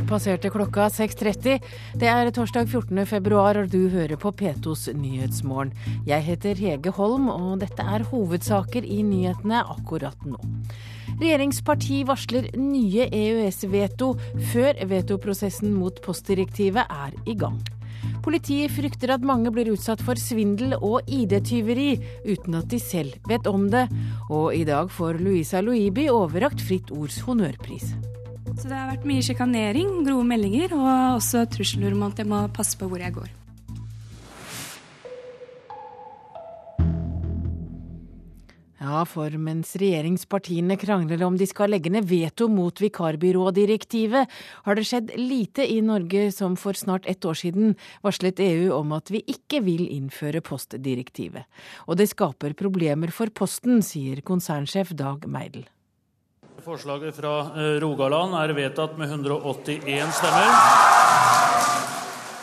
Der passerte klokka 6.30. Det er torsdag 14. februar, og du hører på P2s Nyhetsmorgen. Jeg heter Hege Holm, og dette er hovedsaker i nyhetene akkurat nå. Regjeringsparti varsler nye EØS-veto før vetoprosessen mot postdirektivet er i gang. Politiet frykter at mange blir utsatt for svindel og ID-tyveri uten at de selv vet om det. Og i dag får Louisa Loibi overrakt Fritt Ords honnørpris. Så det har vært mye sjikanering, grove meldinger og også trusler om at jeg må passe på hvor jeg går. Ja, for mens regjeringspartiene krangler om de skal legge ned veto mot vikarbyrådirektivet, har det skjedd lite i Norge som for snart ett år siden varslet EU om at vi ikke vil innføre postdirektivet. Og det skaper problemer for Posten, sier konsernsjef Dag Meidel. Forslaget fra eh, Rogaland er vedtatt med 181 stemmer.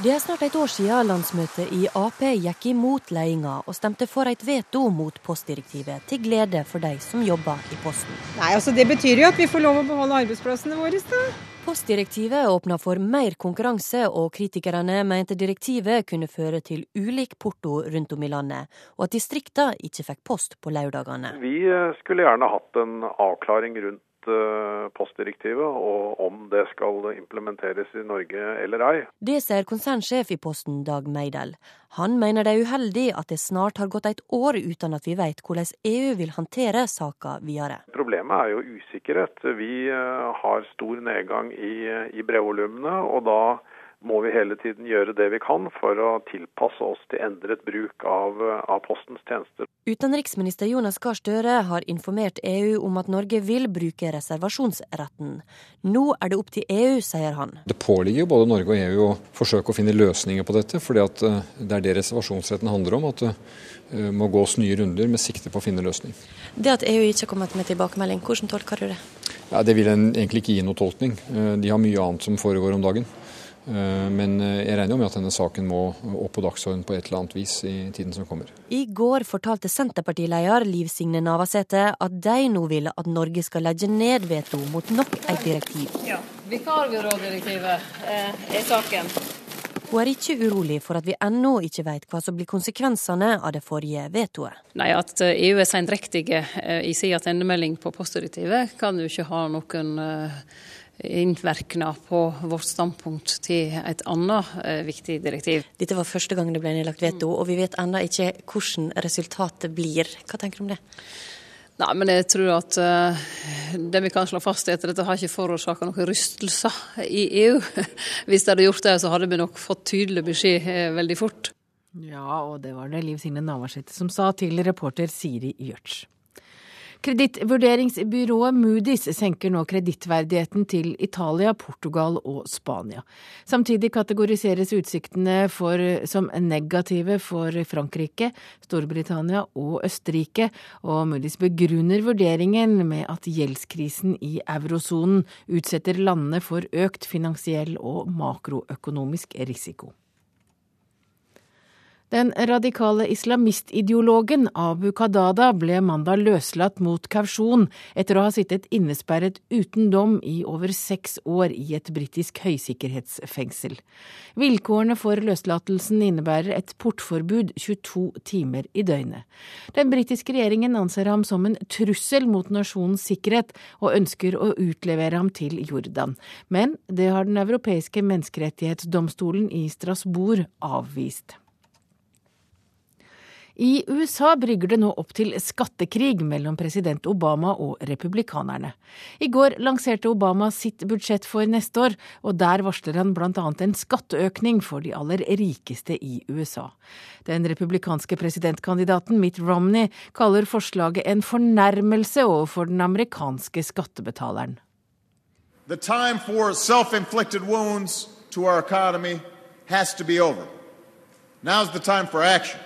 Det er snart et år siden landsmøtet i Ap gikk imot ledelsen og stemte for et veto mot postdirektivet, til glede for de som jobber i Posten. Nei, altså Det betyr jo at vi får lov å beholde arbeidsplassene våre. da. Postdirektivet åpna for mer konkurranse, og kritikerne mente direktivet kunne føre til ulik porto rundt om i landet, og at distrikta ikke fikk post på lørdagene. Vi skulle gjerne hatt en avklaring rundt Eh, postdirektivet, og om det skal implementeres i Norge eller ei. Det ser konsernsjef i Posten Dag Meidel. Han mener det er uheldig at det snart har gått et år uten at vi vet hvordan EU vil håndtere saka videre. Problemet er jo usikkerhet. Vi eh, har stor nedgang i, i brevvolumene, og da må vi hele tiden gjøre det vi kan for å tilpasse oss til endret bruk av, av Postens tjenester. Utenriksminister Jonas Gahr Støre har informert EU om at Norge vil bruke reservasjonsretten. Nå er det opp til EU, sier han. Det påligger både Norge og EU å forsøke å finne løsninger på dette, fordi eh, det er det reservasjonsretten handler om. at det eh, må gås nye runder med sikte på å finne løsning. Det at EU ikke har kommet med tilbakemelding, hvordan tolker du det? Ja, det vil en egentlig ikke gi noe tolkning. Eh, de har mye annet som foregår om dagen. Eh, men eh, jeg regner jo med at denne saken må opp på dagsordenen på et eller annet vis i tiden som kommer. I går fortalte Senterpartileder Liv Signe Navarsete at de nå vil at Norge skal legge ned veto mot nok et direktiv. Ja, Vikarbyrådirektivet eh, er saken. Hun er ikke urolig for at vi ennå ikke vet hva som blir konsekvensene av det forrige vetoet. Nei, At EU er sendrektige i sin tilbakemelding på postdirektivet, kan jo ikke ha noen innvirkning på vårt standpunkt til et annet eh, viktig direktiv. Dette var første gang det ble nedlagt veto, og vi vet ennå ikke hvordan resultatet blir. Hva tenker du om det? Nei, men jeg tror at uh, det vi kan slå fast, er at dette har ikke forårsaka noen rystelser i EU. Hvis det hadde gjort det, så hadde vi nok fått tydelig beskjed uh, veldig fort. Ja, og det var det Liv Signe Navarsete som sa til reporter Siri Gjørts. Kredittvurderingsbyrået Moody's senker nå kredittverdigheten til Italia, Portugal og Spania. Samtidig kategoriseres utsiktene for, som negative for Frankrike, Storbritannia og Østerrike, og Moody's begrunner vurderingen med at gjeldskrisen i eurosonen utsetter landene for økt finansiell og makroøkonomisk risiko. Den radikale islamistideologen Abu Qadada ble mandag løslatt mot kausjon etter å ha sittet innesperret uten dom i over seks år i et britisk høysikkerhetsfengsel. Vilkårene for løslatelsen innebærer et portforbud 22 timer i døgnet. Den britiske regjeringen anser ham som en trussel mot nasjonens sikkerhet og ønsker å utlevere ham til Jordan. Men det har Den europeiske menneskerettighetsdomstolen i Strasbourg avvist. I USA brygger det nå opp til skattekrig mellom president Obama og republikanerne. I går lanserte Obama sitt budsjett for neste år, og der varsler han bl.a. en skatteøkning for de aller rikeste i USA. Den republikanske presidentkandidaten Mitt Romney kaller forslaget en fornærmelse overfor den amerikanske skattebetaleren. The time for self-inflicted wounds to our economy has to be over. Now's the time for action.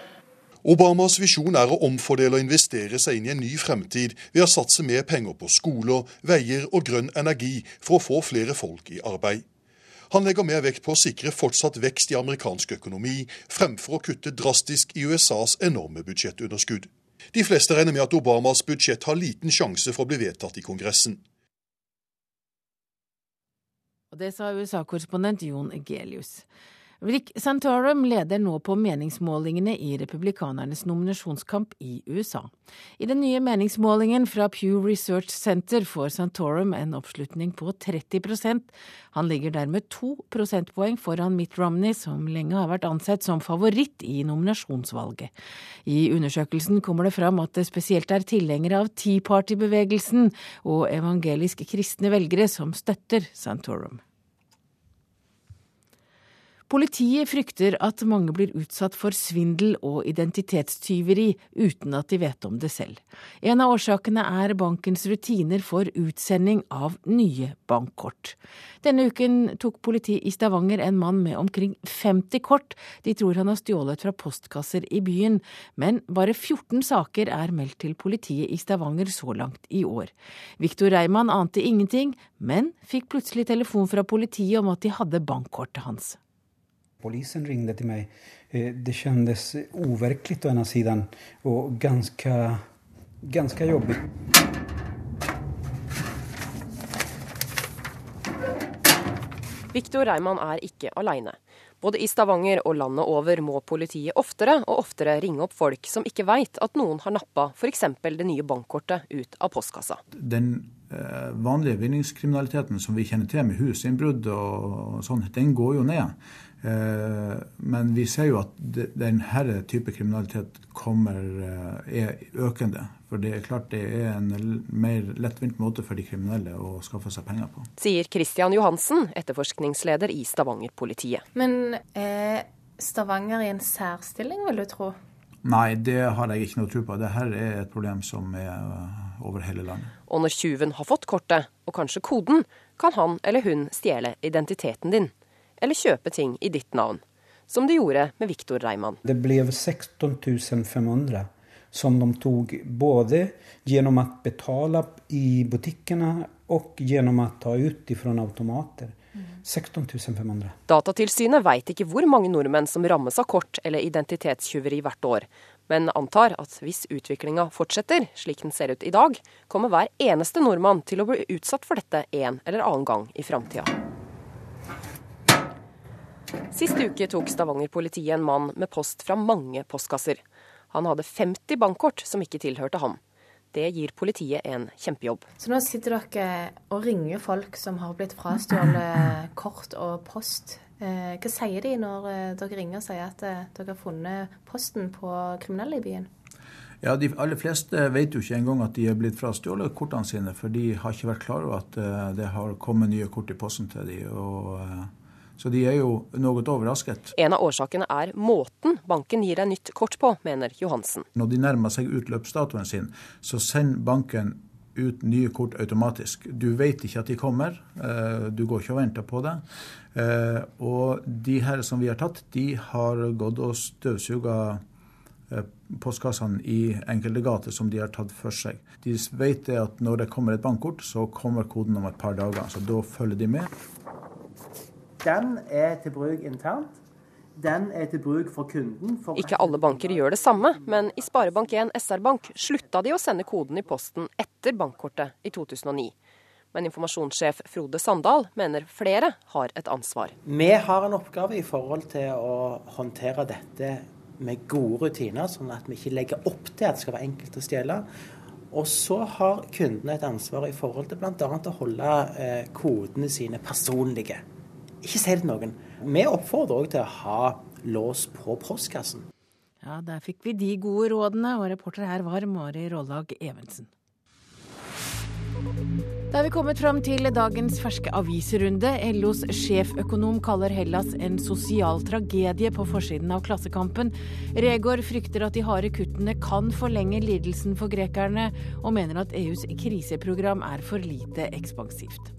Obamas visjon er å omfordele og investere seg inn i en ny fremtid ved å satse mer penger på skoler, veier og grønn energi for å få flere folk i arbeid. Han legger mer vekt på å sikre fortsatt vekst i amerikansk økonomi, fremfor å kutte drastisk i USAs enorme budsjettunderskudd. De fleste regner med at Obamas budsjett har liten sjanse for å bli vedtatt i Kongressen. Og det sa USA-korrespondent Jon Gelius. Rick Santorum leder nå på meningsmålingene i republikanernes nominasjonskamp i USA. I den nye meningsmålingen fra Pew Research Center får Santorum en oppslutning på 30% Han ligger dermed to prosentpoeng foran Mitt Romney, som lenge har vært ansett som favoritt i nominasjonsvalget. I undersøkelsen kommer det fram at det spesielt er tilhengere av Tea Party-bevegelsen og evangelisk kristne velgere som støtter Santorum. Politiet frykter at mange blir utsatt for svindel og identitetstyveri uten at de vet om det selv. En av årsakene er bankens rutiner for utsending av nye bankkort. Denne uken tok politiet i Stavanger en mann med omkring 50 kort de tror han har stjålet fra postkasser i byen, men bare 14 saker er meldt til politiet i Stavanger så langt i år. Viktor Reimann ante ingenting, men fikk plutselig telefon fra politiet om at de hadde bankkortet hans. Polisen ringde till mig. Eh, det kändes overkligt å ena siden og ganske, ganske jobbigt. Viktor Reimann er ikke aleine. Både i Stavanger og landet over må politiet oftere og oftere ringe opp folk som ikke veit at noen har nappa f.eks. det nye bankkortet ut av postkassa. Den eh, vanlige vinningskriminaliteten som vi kjenner til med husinnbrudd og sånn, den går jo ned. Eh, men vi ser jo at denne type kriminalitet kommer, eh, er økende. For det er klart det er en mer lettvint måte for de kriminelle å skaffe seg penger på. Sier Kristian Johansen, etterforskningsleder i Stavanger-politiet. Men er Stavanger i en særstilling, vil du tro? Nei, det har jeg ikke noe tro på. Dette er et problem som er eh, over hele landet. Og når tjuven har fått kortet, og kanskje koden, kan han eller hun stjele identiteten din eller kjøpe ting i ditt navn, som de gjorde med Viktor Reimann. Det ble 16 500 som de tok både gjennom å betale i butikkene og gjennom å ta ut fra automater. 16 500. Datatilsynet veit ikke hvor mange nordmenn som rammes av kort eller identitetstyveri hvert år, men antar at hvis utviklinga fortsetter slik den ser ut i dag, kommer hver eneste nordmann til å bli utsatt for dette en eller annen gang i framtida. Sist uke tok Stavanger-politiet en mann med post fra mange postkasser. Han hadde 50 bankkort som ikke tilhørte ham. Det gir politiet en kjempejobb. Så nå sitter dere og ringer folk som har blitt frastjålet kort og post. Eh, hva sier de når eh, dere ringer og sier at eh, dere har funnet posten på kriminelle i byen? Ja, De aller fleste vet jo ikke engang at de er blitt frastjålet kortene sine, for de har ikke vært klar over at det har kommet nye kort i posten til dem. Og så de er jo noe overrasket. En av årsakene er måten banken gir deg nytt kort på, mener Johansen. Når de nærmer seg utløpsdatoen sin, så sender banken ut nye kort automatisk. Du vet ikke at de kommer, eh, du går ikke og venter på det. Eh, og de her som vi har tatt, de har gått og støvsuga eh, postkassene i enkelte gater som de har tatt for seg. De vet at når det kommer et bankkort, så kommer koden om et par dager. Så da følger de med. Den er til bruk internt. Den er til bruk for kunden. For Ikke alle banker gjør det samme, men i Sparebank1 SR-Bank slutta de å sende koden i posten etter bankkortet i 2009. Men informasjonssjef Frode Sandal mener flere har et ansvar. Vi har en oppgave i forhold til å håndtere dette med gode rutiner, sånn at vi ikke legger opp til at det skal være enkelt å stjele. Og så har kundene et ansvar i forhold til bl.a. å holde eh, kodene sine personlige. Ikke si det til noen. Vi oppfordrer òg til å ha lås på postkassen. Ja, der fikk vi de gode rådene, og reporter her var Mari Rålag Evensen. Da er vi kommet fram til dagens ferske avisrunde. LOs sjeføkonom kaller Hellas en sosial tragedie på forsiden av Klassekampen. Regård frykter at de harde kuttene kan forlenge lidelsen for grekerne, og mener at EUs kriseprogram er for lite ekspansivt.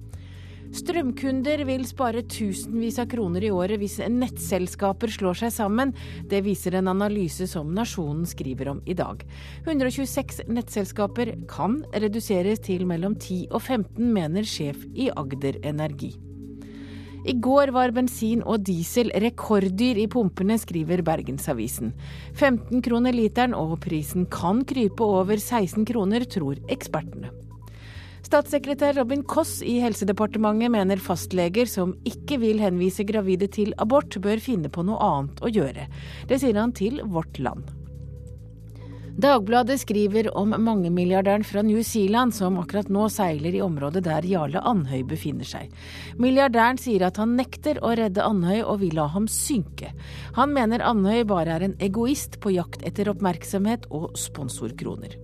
Strømkunder vil spare tusenvis av kroner i året hvis nettselskaper slår seg sammen. Det viser en analyse som Nasjonen skriver om i dag. 126 nettselskaper kan reduseres til mellom 10 og 15, mener sjef i Agder Energi. I går var bensin og diesel rekorddyr i pumpene, skriver Bergensavisen. 15 kroner literen, og prisen kan krype over 16 kroner, tror ekspertene. Statssekretær Robin Koss i Helsedepartementet mener fastleger som ikke vil henvise gravide til abort, bør finne på noe annet å gjøre. Det sier han til Vårt Land. Dagbladet skriver om mangemilliardæren fra New Zealand som akkurat nå seiler i området der Jarle Andhøy befinner seg. Milliardæren sier at han nekter å redde Andhøy og vil la ham synke. Han mener Andhøy bare er en egoist på jakt etter oppmerksomhet og sponsorkroner.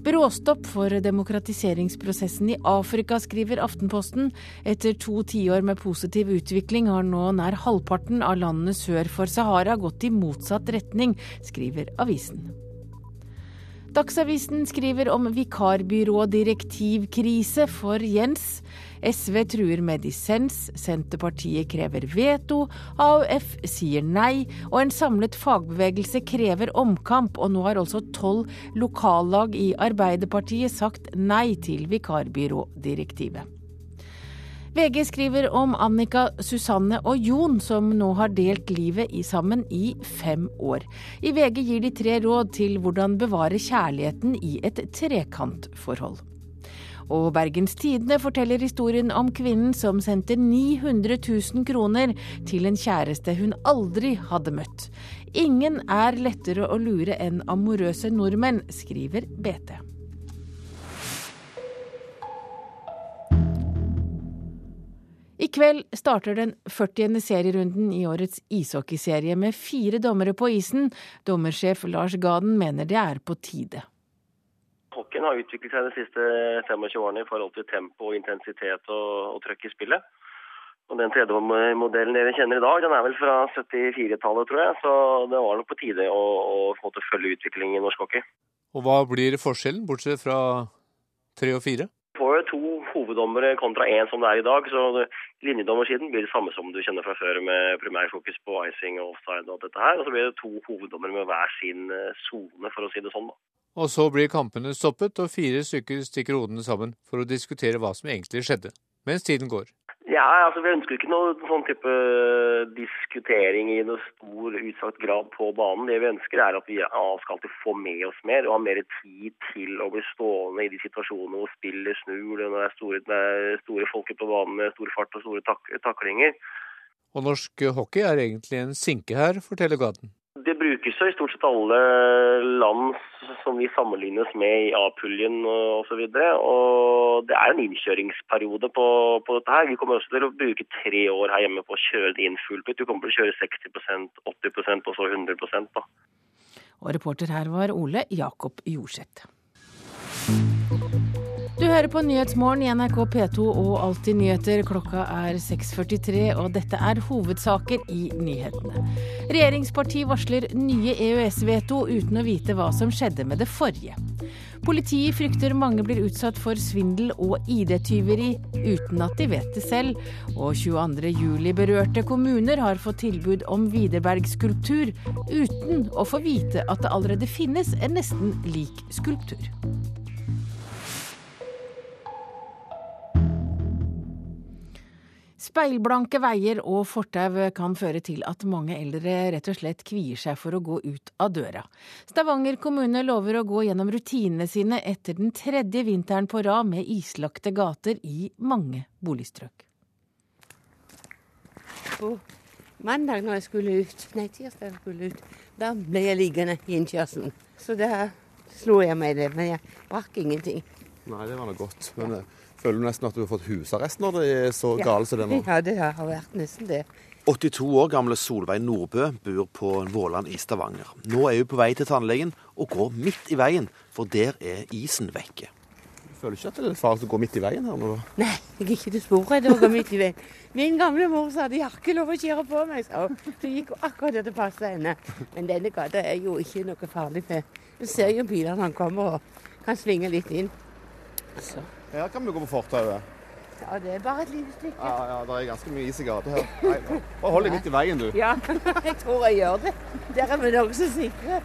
Bråstopp for demokratiseringsprosessen i Afrika, skriver Aftenposten. Etter to tiår med positiv utvikling har nå nær halvparten av landene sør for Sahara gått i motsatt retning, skriver avisen. Dagsavisen skriver om vikarbyrådirektivkrise for Jens. SV truer med dissens, Senterpartiet krever veto, AUF sier nei, og en samlet fagbevegelse krever omkamp. Og nå har også tolv lokallag i Arbeiderpartiet sagt nei til vikarbyrådirektivet. VG skriver om Annika, Susanne og Jon, som nå har delt livet i sammen i fem år. I VG gir de tre råd til hvordan bevare kjærligheten i et trekantforhold. Og Bergens Tidende forteller historien om kvinnen som sendte 900 000 kroner til en kjæreste hun aldri hadde møtt. Ingen er lettere å lure enn amorøse nordmenn, skriver BT. I kveld starter den 40. serierunden i årets ishockeyserie med fire dommere på isen. Dommersjef Lars Gaden mener det er på tide. Hockeyen har utviklet seg de siste 25 årene i forhold til tempo, intensitet og, og trøkk i spillet. Og Den tredje-modellen dere kjenner i dag, den er vel fra 74-tallet, tror jeg. Så det var nok på tide å, å følge utviklingen i norsk hockey. Og Hva blir forskjellen, bortsett fra tre og fire? får to hoveddommere kontra én som det er i dag. Så linjedommersiden blir det samme som du kjenner fra før, med primærfokus på icing og offside og alt dette her. Og så blir det to hoveddommere med hver sin eh, sone, for å si det sånn, da. Og så blir kampene stoppet, og fire stykker stikker hodene sammen for å diskutere hva som egentlig skjedde, mens tiden går. Ja, altså Vi ønsker ikke noe sånn type diskutering i noe stor utstrakt grad på banen. Det vi ønsker er at vi skal alltid få med oss mer og ha mer tid til å bli stående i de situasjonene hvor spillet snur, når det er store, det er store folket på banen med stor fart og store tak taklinger. Og norsk hockey er egentlig en sinke her, forteller Gaten. Det brukes jo i stort sett alle land som vi sammenlignes med i A-puljen osv. Og, og det er en innkjøringsperiode på, på, dette her. Vi kommer også til å bruke tre år her hjemme på å kjøre det inn fullt ut. Du kommer til å kjøre 60% 80% og så 100 da. Og reporter her var Ole Jakob Jorseth. Hører på Nyhetsmorgen i NRK P2 og Alltid nyheter. Klokka er 6.43, og dette er hovedsaker i nyhetene. Regjeringsparti varsler nye EØS-veto uten å vite hva som skjedde med det forrige. Politiet frykter mange blir utsatt for svindel og ID-tyveri uten at de vet det selv. Og 22.07-berørte kommuner har fått tilbud om Widerberg-skulptur uten å få vite at det allerede finnes en nesten lik skulptur. Speilblanke veier og fortau kan føre til at mange eldre rett og slett kvier seg for å gå ut av døra. Stavanger kommune lover å gå gjennom rutinene sine etter den tredje vinteren på rad med islagte gater i mange boligstrøk. På mandag når jeg skulle ut, nei tirsdag jeg skulle ut, da ble jeg liggende i innkjørselen. Så da slo jeg meg i det, men jeg brakk ingenting. Nei, det var nå godt. Men eh, Føler du nesten at du har fått husarrest når det er så ja. galt som det er nå? Ja, det har vært nesten det. 82 år gamle Solveig Nordbø bor på Våland i Stavanger. Nå er hun på vei til tannlegen og går midt i veien, for der er isen vekke. Du føler ikke at det er farlig å gå midt i veien her nå? Nei, jeg er ikke til spor redd å gå midt i veien. Min gamle mor sa de har ikke lov å kjøre på meg, sa hun. Det gikk akkurat der det passet henne. Men denne gata er jo ikke noe farlig for. Du ser jo bilene han kommer og kan svinge litt inn. Så. Her kan vi gå på fortauet. Ja, det er bare et lite stykke. Ja, ja, Det er ganske mye is i gata her. Nei, bare hold deg midt i veien, du. Ja, jeg tror jeg gjør det. Der er vi nokså sikre.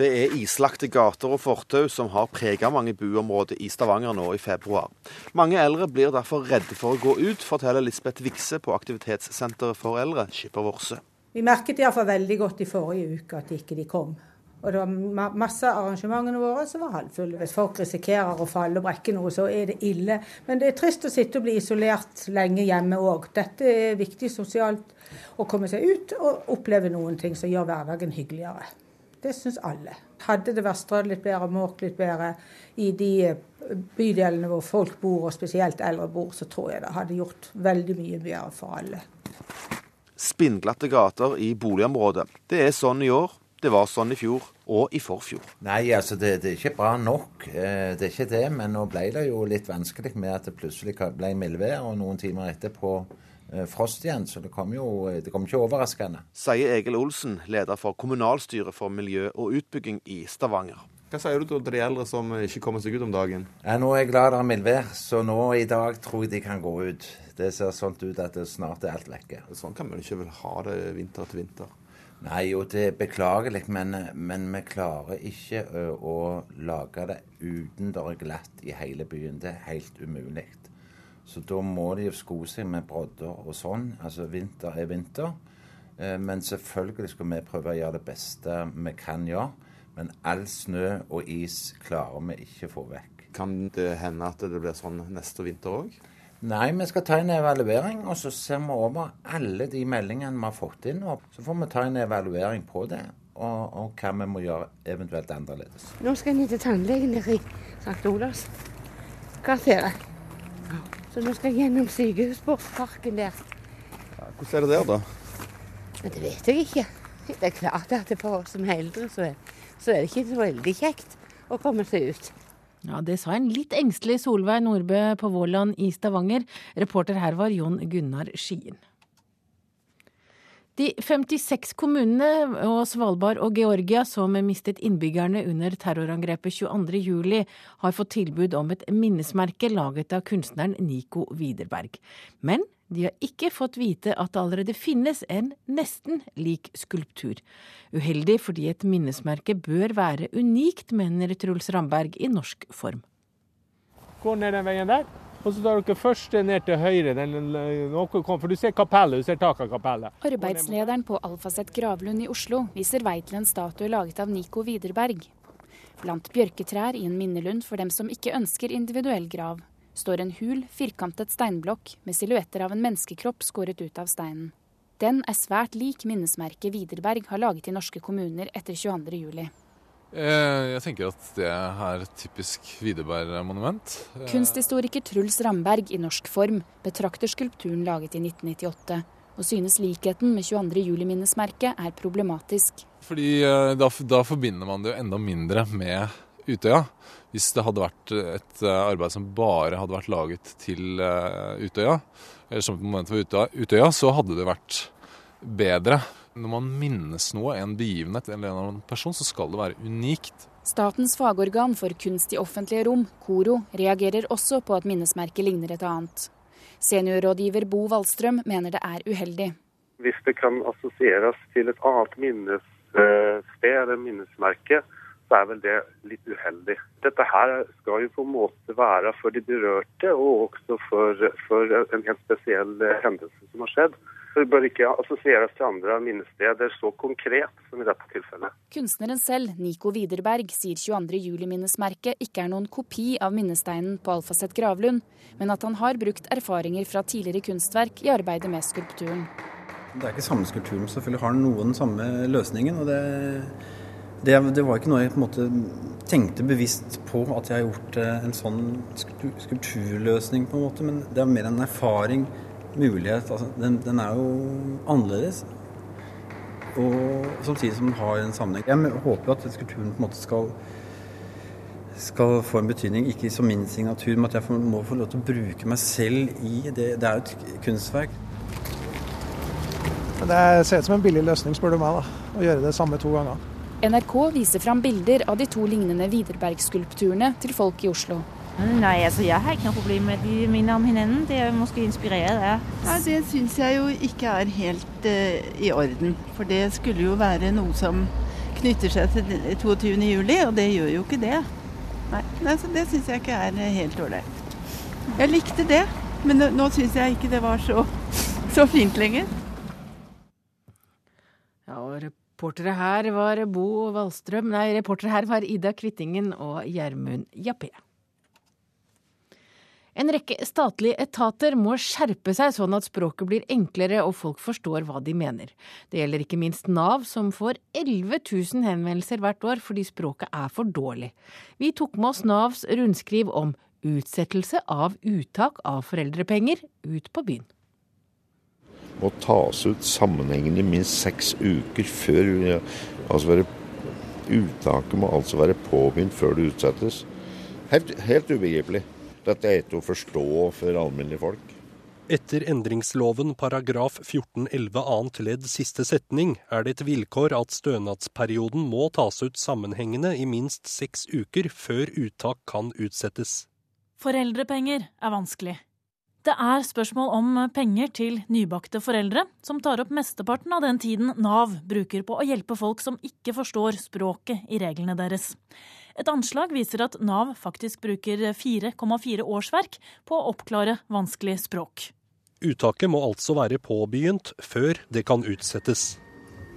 Det er islagte gater og fortau som har preget mange buområder i Stavanger nå i februar. Mange eldre blir derfor redde for å gå ut, forteller Lisbeth Vikse på aktivitetssenteret for eldre, Skippervorse. Vi merket iallfall veldig godt i forrige uke at ikke de kom. Og det var masse av arrangementene våre som var halvfulle. Hvis folk risikerer å falle og brekke noe, så er det ille. Men det er trist å sitte og bli isolert lenge hjemme òg. Dette er viktig sosialt å komme seg ut og oppleve noen ting som gjør hverdagen hyggeligere. Det syns alle. Hadde det vært strødd litt bedre, måkt litt bedre i de bydelene hvor folk bor, og spesielt eldre bor, så tror jeg det hadde gjort veldig mye bedre for alle. Spinnglatte gater i boligområdet. Det er sånn i år, det var sånn i fjor og i forfjor. Nei, altså det, det, er ikke bra nok. Eh, det er ikke det. Men nå ble det jo litt vanskelig med at det plutselig ble mildvær, og noen timer etterpå eh, frost igjen. Så det kom jo det kom ikke overraskende. Sier Egil Olsen, leder for kommunalstyret for miljø og utbygging i Stavanger. Hva sier du til de eldre som ikke kommer seg ut om dagen? Ja, nå er jeg glad det er mildvær, så nå i dag tror jeg de kan gå ut. Det ser sånn ut at det snart er alt vekke. Sånn kan vi ikke vel ha det vinter til vinter? Nei, jo, det er beklagelig, men, men vi klarer ikke å lage det uten det er glatt i hele byen. Det er helt umulig. Så da må de jo sko seg med brodder og sånn. Altså vinter er vinter. Men selvfølgelig skal vi prøve å gjøre det beste vi kan gjøre. Men all snø og is klarer vi ikke å få vekk. Kan det hende at det blir sånn neste vinter òg? Nei, vi skal ta en evaluering, og så ser vi over alle de meldingene vi har fått inn. Og så får vi ta en evaluering på det, og, og hva vi må gjøre eventuelt annerledes. Nå skal jeg ned til tannlegen der i St. Olavs kvarter. Så nå skal jeg gjennom Sykehusparken der. Ja, hvordan er det der, da? Det vet jeg ikke. Det er klart at for oss som er eldre, så er så er det ikke så veldig kjekt å komme seg ut. Ja, Det sa en litt engstelig Solveig Nordbø på Våland i Stavanger. Reporter her var Jon Gunnar Skien. De 56 kommunene og Svalbard og Georgia som mistet innbyggerne under terrorangrepet 22.07, har fått tilbud om et minnesmerke laget av kunstneren Nico Widerberg. Men de har ikke fått vite at det allerede finnes en nesten lik skulptur. Uheldig fordi et minnesmerke bør være unikt, mener Truls Ramberg i norsk form. Gå ned den veien der, og så tar dere først ned til høyre. Den, for du ser kapellet, du ser taket av kapellet. Arbeidslederen på Alfaset gravlund i Oslo viser vei til en statue laget av Nico Widerberg. Blant bjørketrær i en minnelund for dem som ikke ønsker individuell grav står en hul, firkantet steinblokk med silhuetter av en menneskekropp skåret ut av steinen. Den er svært lik minnesmerket Widerberg har laget i norske kommuner etter 22.07. Eh, jeg tenker at det er et typisk Widerberg-monument. Eh, Kunsthistoriker Truls Ramberg i norsk form betrakter skulpturen laget i 1998, og synes likheten med 22.07-minnesmerket er problematisk. Fordi eh, da, da forbinder man det jo enda mindre med Utøya. Hvis det hadde vært et eh, arbeid som bare hadde vært laget til eh, Utøya, eller som et moment for Utøya, så hadde det vært bedre. Når man minnes noe, en begivenhet eller en annen person, så skal det være unikt. Statens fagorgan for kunst i offentlige rom, KORO, reagerer også på at minnesmerket ligner et annet. Seniorrådgiver Bo Wallstrøm mener det er uheldig. Hvis det kan assosieres til et annet minnessted eller minnesmerke, så er vel det litt uheldig. Dette her skal jo på en måte være for de berørte, og også for, for en helt spesiell hendelse som har skjedd. Så det bør ikke assosieres til andre minnesteder så konkret som i dette tilfellet. Kunstneren selv, Nico Widerberg, sier 22.07-minnesmerket ikke er noen kopi av minnesteinen på Alfaset gravlund, men at han har brukt erfaringer fra tidligere kunstverk i arbeidet med skulpturen. Det er ikke samme skulpturen, men selvfølgelig har den noen samme løsningen. og det det, det, var ikke noe jeg på en måte tenkte bevisst på at jeg har gjort eh, en sånn skulpturløsning, på en måte, men det er mer en erfaring, mulighet. Altså, den, den, er jo annerledes. Og samtidig som den har en sammenheng. Jeg håper at skulpturen på en måte skal, skal få en betydning, ikke som min signatur, men at jeg må få lov til å bruke meg selv i det. Det er jo et kunstverk. Det ser ut som en billig løsning, spør du meg, da, å gjøre det samme to ganger. NRK viser fram bilder av de to lignende Widerberg-skulpturene til folk i Oslo. Nei, altså jeg har ikke noe problem med de minner om hverandre. Det er måske inspirert av. Ja, det syns jeg jo ikke er helt uh, i orden. For det skulle jo være noe som knytter seg til 22.07, og det gjør jo ikke det. Nei, altså, Det syns jeg ikke er helt ålreit. Jeg likte det, men nå, nå syns jeg ikke det var så, så fint lenger. Ja, og Reportere her var Bo Wallstrøm, nei, reportere her var Ida Kvittingen og Gjermund Jappé. En rekke statlige etater må skjerpe seg sånn at språket blir enklere og folk forstår hva de mener. Det gjelder ikke minst Nav, som får 11 000 henvendelser hvert år fordi språket er for dårlig. Vi tok med oss Navs rundskriv om utsettelse av uttak av foreldrepenger ut på byen. Må tas ut sammenhengende minst seks uker før altså være, Uttaket må altså være påbegynt før det utsettes. Helt, helt ubegripelig. Dette er ikke å forstå for alminnelige folk. Etter endringsloven paragraf 14-11 annet ledd siste setning er det et vilkår at stønadsperioden må tas ut sammenhengende i minst seks uker før uttak kan utsettes. Foreldrepenger er vanskelig. Det er spørsmål om penger til nybakte foreldre, som tar opp mesteparten av den tiden Nav bruker på å hjelpe folk som ikke forstår språket i reglene deres. Et anslag viser at Nav faktisk bruker 4,4 årsverk på å oppklare vanskelig språk. Uttaket må altså være påbegynt før det kan utsettes.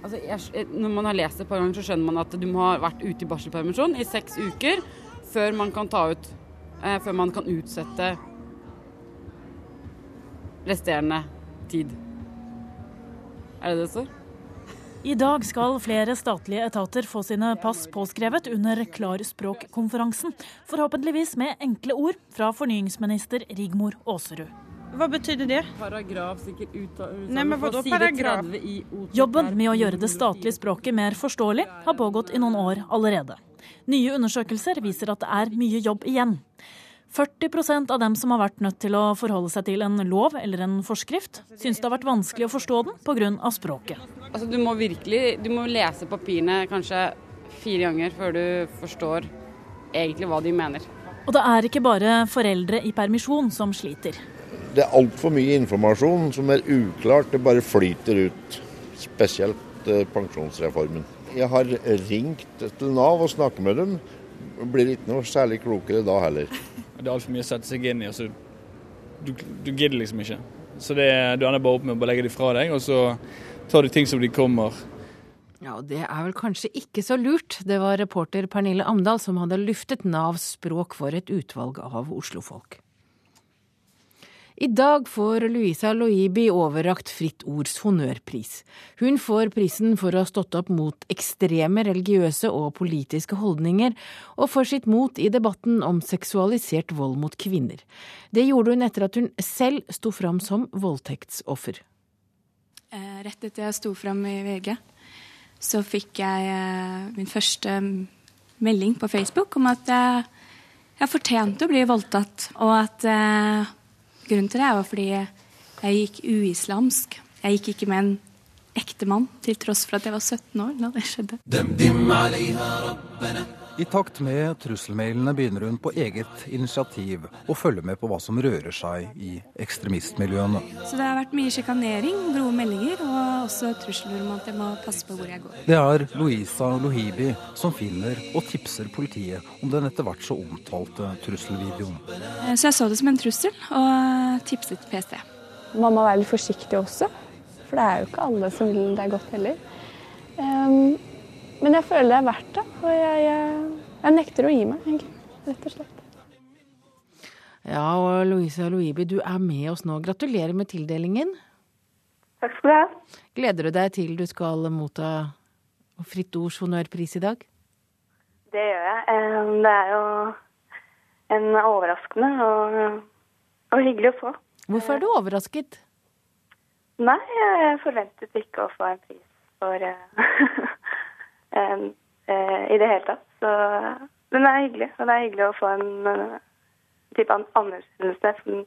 Altså, jeg, når man har lest det et par ganger, så skjønner man at du må ha vært ute i barselpermisjon i seks uker før man kan ta ut eh, Før man kan utsette resterende tid. Er det det står? I dag skal flere statlige etater få sine pass påskrevet under Klarspråkkonferansen. Forhåpentligvis med enkle ord fra fornyingsminister Rigmor Aasrud. Hva betydde det? Paragraf sikkert ut, Nei, men hva da paragraf? Jobben med å gjøre det statlige språket mer forståelig har pågått i noen år allerede. Nye undersøkelser viser at det er mye jobb igjen. 40% av dem som har vært nødt til å forholde seg til en lov eller en forskrift, syns det har vært vanskelig å forstå den pga. språket. Altså, du må virkelig du må lese papirene kanskje fire ganger før du forstår egentlig hva de mener. Og det er ikke bare foreldre i permisjon som sliter. Det er altfor mye informasjon som er uklart. Det bare flyter ut. Spesielt eh, pensjonsreformen. Jeg har ringt til Nav og snakket med dem. Blir ikke noe særlig klokere da heller. Det er altfor mye å sette seg inn i. Altså, du, du gidder liksom ikke. Så det, du ender bare opp med å legge det fra deg, og så tar du ting som de kommer. Ja, og Det er vel kanskje ikke så lurt. Det var reporter Pernille Amdal som hadde luftet Navs språk for et utvalg av oslofolk. I dag får Louisa Loibi overrakt Fritt Ords honnørpris. Hun får prisen for å ha stått opp mot ekstreme religiøse og politiske holdninger, og for sitt mot i debatten om seksualisert vold mot kvinner. Det gjorde hun etter at hun selv sto fram som voldtektsoffer. Eh, rett etter jeg sto fram i VG, så fikk jeg eh, min første melding på Facebook om at jeg fortjente å bli voldtatt, og at eh, Grunnen til det var fordi jeg gikk uislamsk. Jeg gikk ikke med en ekte mann, til tross for at jeg var 17 år da det skjedde. I takt med trusselmailene begynner hun på eget initiativ å følge med på hva som rører seg i ekstremistmiljøene. Så det har vært mye sjikanering, grove meldinger og også trusler om at jeg må passe på hvor jeg går. Det er Louisa Lohibi som finner og tipser politiet om den etter hvert så omtalte trusselvideoen. Eh, så jeg så det som en trussel og tipset PST. Man må være litt forsiktig også, for det er jo ikke alle som vil det godt heller. Um, men jeg føler det er verdt det, og jeg, jeg, jeg nekter å gi meg, egentlig. Rett og slett. Ja, og Louisa Louibi, du er med oss nå. Gratulerer med tildelingen. Takk skal du ha. Gleder du deg til du skal motta Fritt Ords honnørpris i dag? Det gjør jeg. Det er jo en overraskende og, og hyggelig å få. Hvorfor er du overrasket? Nei, jeg forventet ikke å få en pris for uh, i det hele tatt. Så, men det er hyggelig. Og det er hyggelig å få en uh, type anerkjennelse for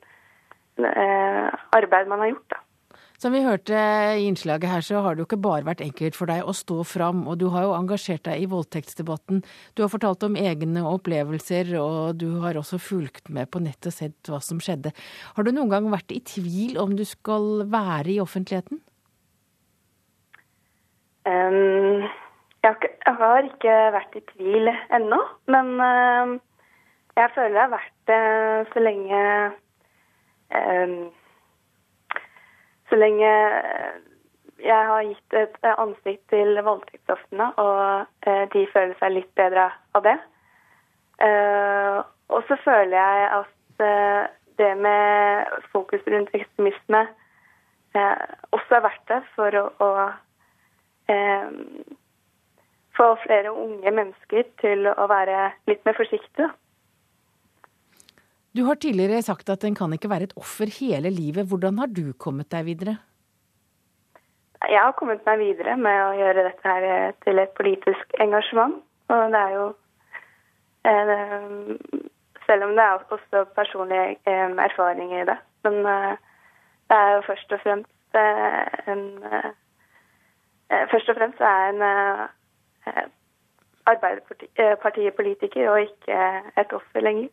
uh, arbeid man har gjort. da. Som vi hørte i innslaget her, så har det jo ikke bare vært enkelt for deg å stå fram, og du har jo engasjert deg i voldtektsdebatten. Du har fortalt om egne opplevelser, og du har også fulgt med på nett og sett hva som skjedde. Har du noen gang vært i tvil om du skal være i offentligheten? Um, jeg har ikke vært i tvil ennå, men uh, jeg føler jeg har vært det så lenge uh, Så lenge jeg har gitt et eh, ansikt til voldtektsofrene, og eh, de føler seg litt bedre av det. Eh, og så føler jeg at eh, det med fokus rundt ekstremisme eh, også er verdt det for å, å eh, få flere unge mennesker til å være litt mer forsiktige. Du har tidligere sagt at en kan ikke være et offer hele livet. Hvordan har du kommet deg videre? Jeg har kommet meg videre med å gjøre dette her eh, til et politisk engasjement. Og det er jo eh, Selv om det er også personlige eh, erfaringer i det. Men det er jo først og fremst en Først og fremst er en Arbeiderpartipolitiker og ikke et offer lenger.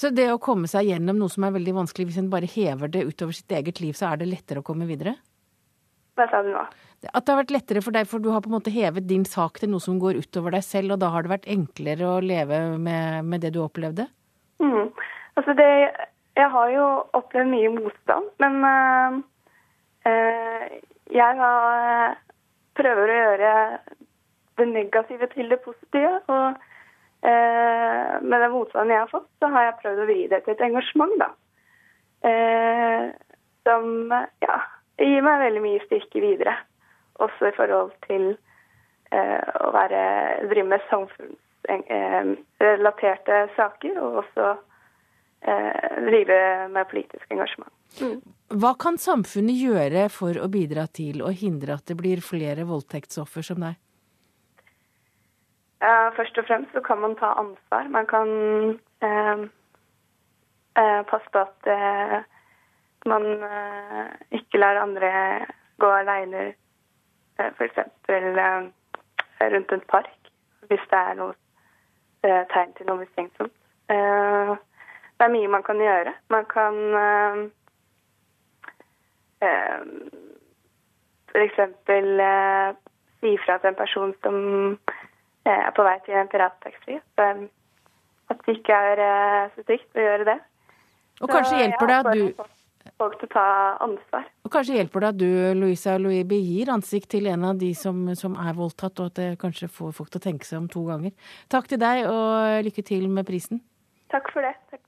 Så det å komme seg gjennom noe som er veldig vanskelig, hvis en bare hever det utover sitt eget liv, så er det lettere å komme videre? Hva sa du nå? At det har vært lettere for deg, for du har på en måte hevet din sak til noe som går utover deg selv, og da har det vært enklere å leve med, med det du opplevde? Mm. Altså det Jeg har jo opplevd mye motstand, men øh, jeg har, prøver å gjøre det negative til det positive. og Eh, med den motstanden jeg har fått, så har jeg prøvd å vri det til et engasjement, da. Eh, som ja, gir meg veldig mye styrke videre. Også i forhold til eh, å være, drive med samfunnsrelaterte saker, og også drive med politisk engasjement. Mm. Hva kan samfunnet gjøre for å bidra til å hindre at det blir flere voldtektsoffer som deg? Uh, først og fremst så kan man ta ansvar. Man kan eh, eh, passe på at man ikke lar andre gå aleine, eh, f.eks. rundt en park, hvis det er noe tegn til noe mistenksomt. det er mye man kan gjøre. Man kan f.eks. si fra til en person som er på vei til en pirattaxi. At det ikke er eh, så trygt å gjøre det. Og kanskje hjelper det at du folk til å ta ansvar. Og kanskje hjelper det at du, Louisa Louibi, gir ansikt til en av de som, som, er voldtatt, og at det kanskje får folk til å tenke seg om to ganger. Takk til deg, og lykke til med prisen. Takk for det. Takk.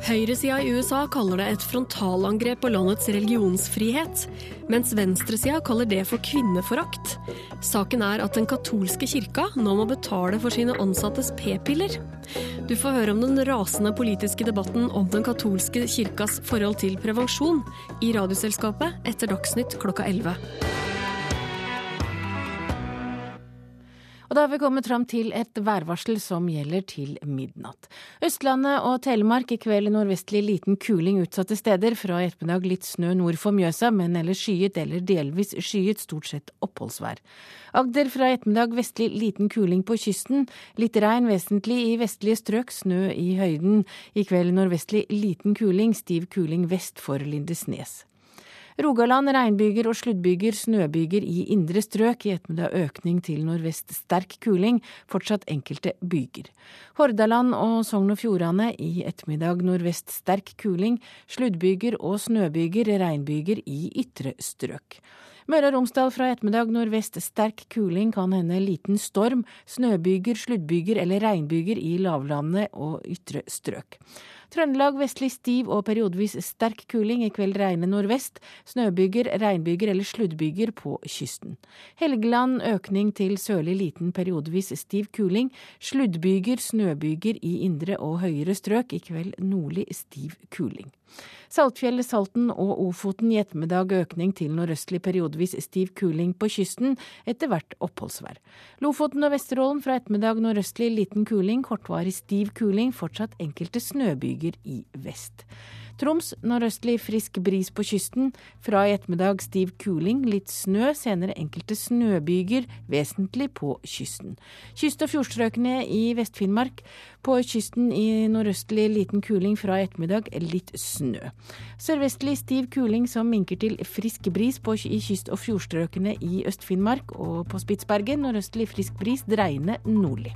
Høyresida i USA kaller det et frontalangrep på landets religionsfrihet, mens venstresida kaller det for kvinneforakt. Saken er at den katolske kirka nå må betale for sine ansattes p-piller. Du får høre om den rasende politiske debatten om den katolske kirkas forhold til prevensjon i Radioselskapet etter Dagsnytt klokka 11. Og da har vi kommet fram til et værvarsel som gjelder til midnatt. Østlandet og Telemark i kveld nordvestlig liten kuling utsatte steder. Fra i ettermiddag litt snø nord for Mjøsa, men ellers skyet eller delvis skyet, stort sett oppholdsvær. Agder fra i ettermiddag vestlig liten kuling på kysten. Litt regn vesentlig i vestlige strøk, snø i høyden. I kveld nordvestlig liten kuling, stiv kuling vest for Lindesnes. Rogaland regnbyger og sluddbyger, snøbyger i indre strøk. I ettermiddag økning til nordvest sterk kuling, fortsatt enkelte byger. Hordaland og Sogn og Fjordane i ettermiddag nordvest sterk kuling, sluddbyger og snøbyger, regnbyger i ytre strøk. Møre og Romsdal fra ettermiddag nordvest sterk kuling, kan hende liten storm, snøbyger, sluddbyger eller regnbyger i lavlandet og ytre strøk. Trøndelag vestlig stiv og periodevis sterk kuling. I kveld regne nordvest. Snøbyger, regnbyger eller sluddbyger på kysten. Helgeland økning til sørlig liten periodevis stiv kuling. Sluddbyger, snøbyger i indre og høyere strøk. I kveld nordlig stiv kuling. Saltfjellet, Salten og Ofoten i ettermiddag økning til nordøstlig periodevis stiv kuling på kysten, etter hvert oppholdsvær. Lofoten og Vesterålen fra ettermiddag nordøstlig liten kuling, kortvarig stiv kuling, fortsatt enkelte snøbyger i vest. Troms nordøstlig frisk bris på kysten. Fra i ettermiddag stiv kuling, litt snø, senere enkelte snøbyger, vesentlig på kysten. Kyst- og fjordstrøkene i Vest-Finnmark. På kysten i nordøstlig liten kuling, fra i ettermiddag litt snø. Sørvestlig stiv kuling som minker til frisk bris på, i kyst- og fjordstrøkene i Øst-Finnmark. Og på Spitsbergen nordøstlig frisk bris, dreiende nordlig.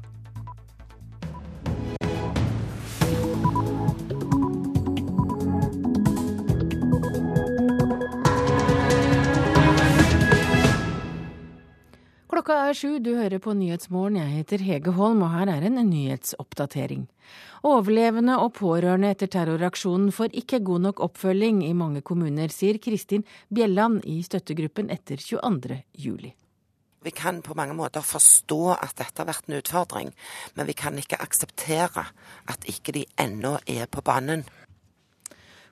Klokka er sju, du hører på Nyhetsmorgen. Jeg heter Hege Holm, og her er en nyhetsoppdatering. Overlevende og pårørende etter terroraksjonen får ikke god nok oppfølging i mange kommuner, sier Kristin Bjelland i støttegruppen etter 22. juli. Vi kan på mange måter forstå at dette har vært en utfordring, men vi kan ikke akseptere at ikke de ennå er på banen.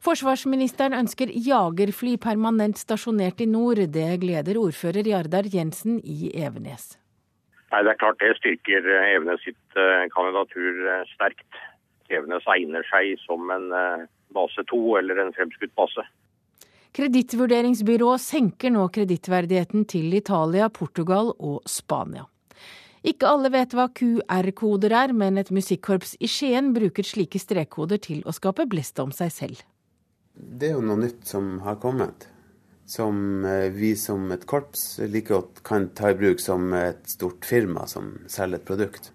Forsvarsministeren ønsker jagerfly permanent stasjonert i nord. Det gleder ordfører Jardar Jensen i Evenes. Nei, Det er klart det styrker eh, Evenes sitt eh, kandidatur eh, sterkt. Evenes egner seg som en base to eller en fremskutt base. Kredittvurderingsbyrået senker nå kredittverdigheten til Italia, Portugal og Spania. Ikke alle vet hva QR-koder er, men et musikkorps i Skien bruker slike strekkoder til å skape blest om seg selv. Det er jo noe nytt som har kommet, som eh, vi som et korps like godt kan ta i bruk som et stort firma som selger et produkt.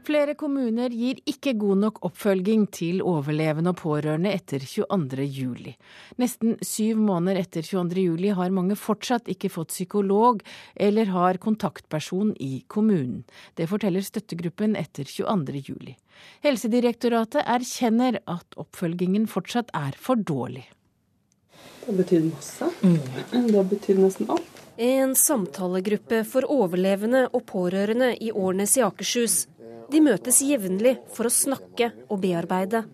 Flere kommuner gir ikke god nok oppfølging til overlevende og pårørende etter 22. juli. Nesten syv måneder etter 22. juli har mange fortsatt ikke fått psykolog eller har kontaktperson i kommunen. Det forteller støttegruppen etter 22. juli. Helsedirektoratet erkjenner at oppfølgingen fortsatt er for dårlig. Det har betydd masse. Det har betydd nesten alt. En samtalegruppe for overlevende og pårørende i Årnes i Akershus de møtes jevnlig for å snakke og bearbeide.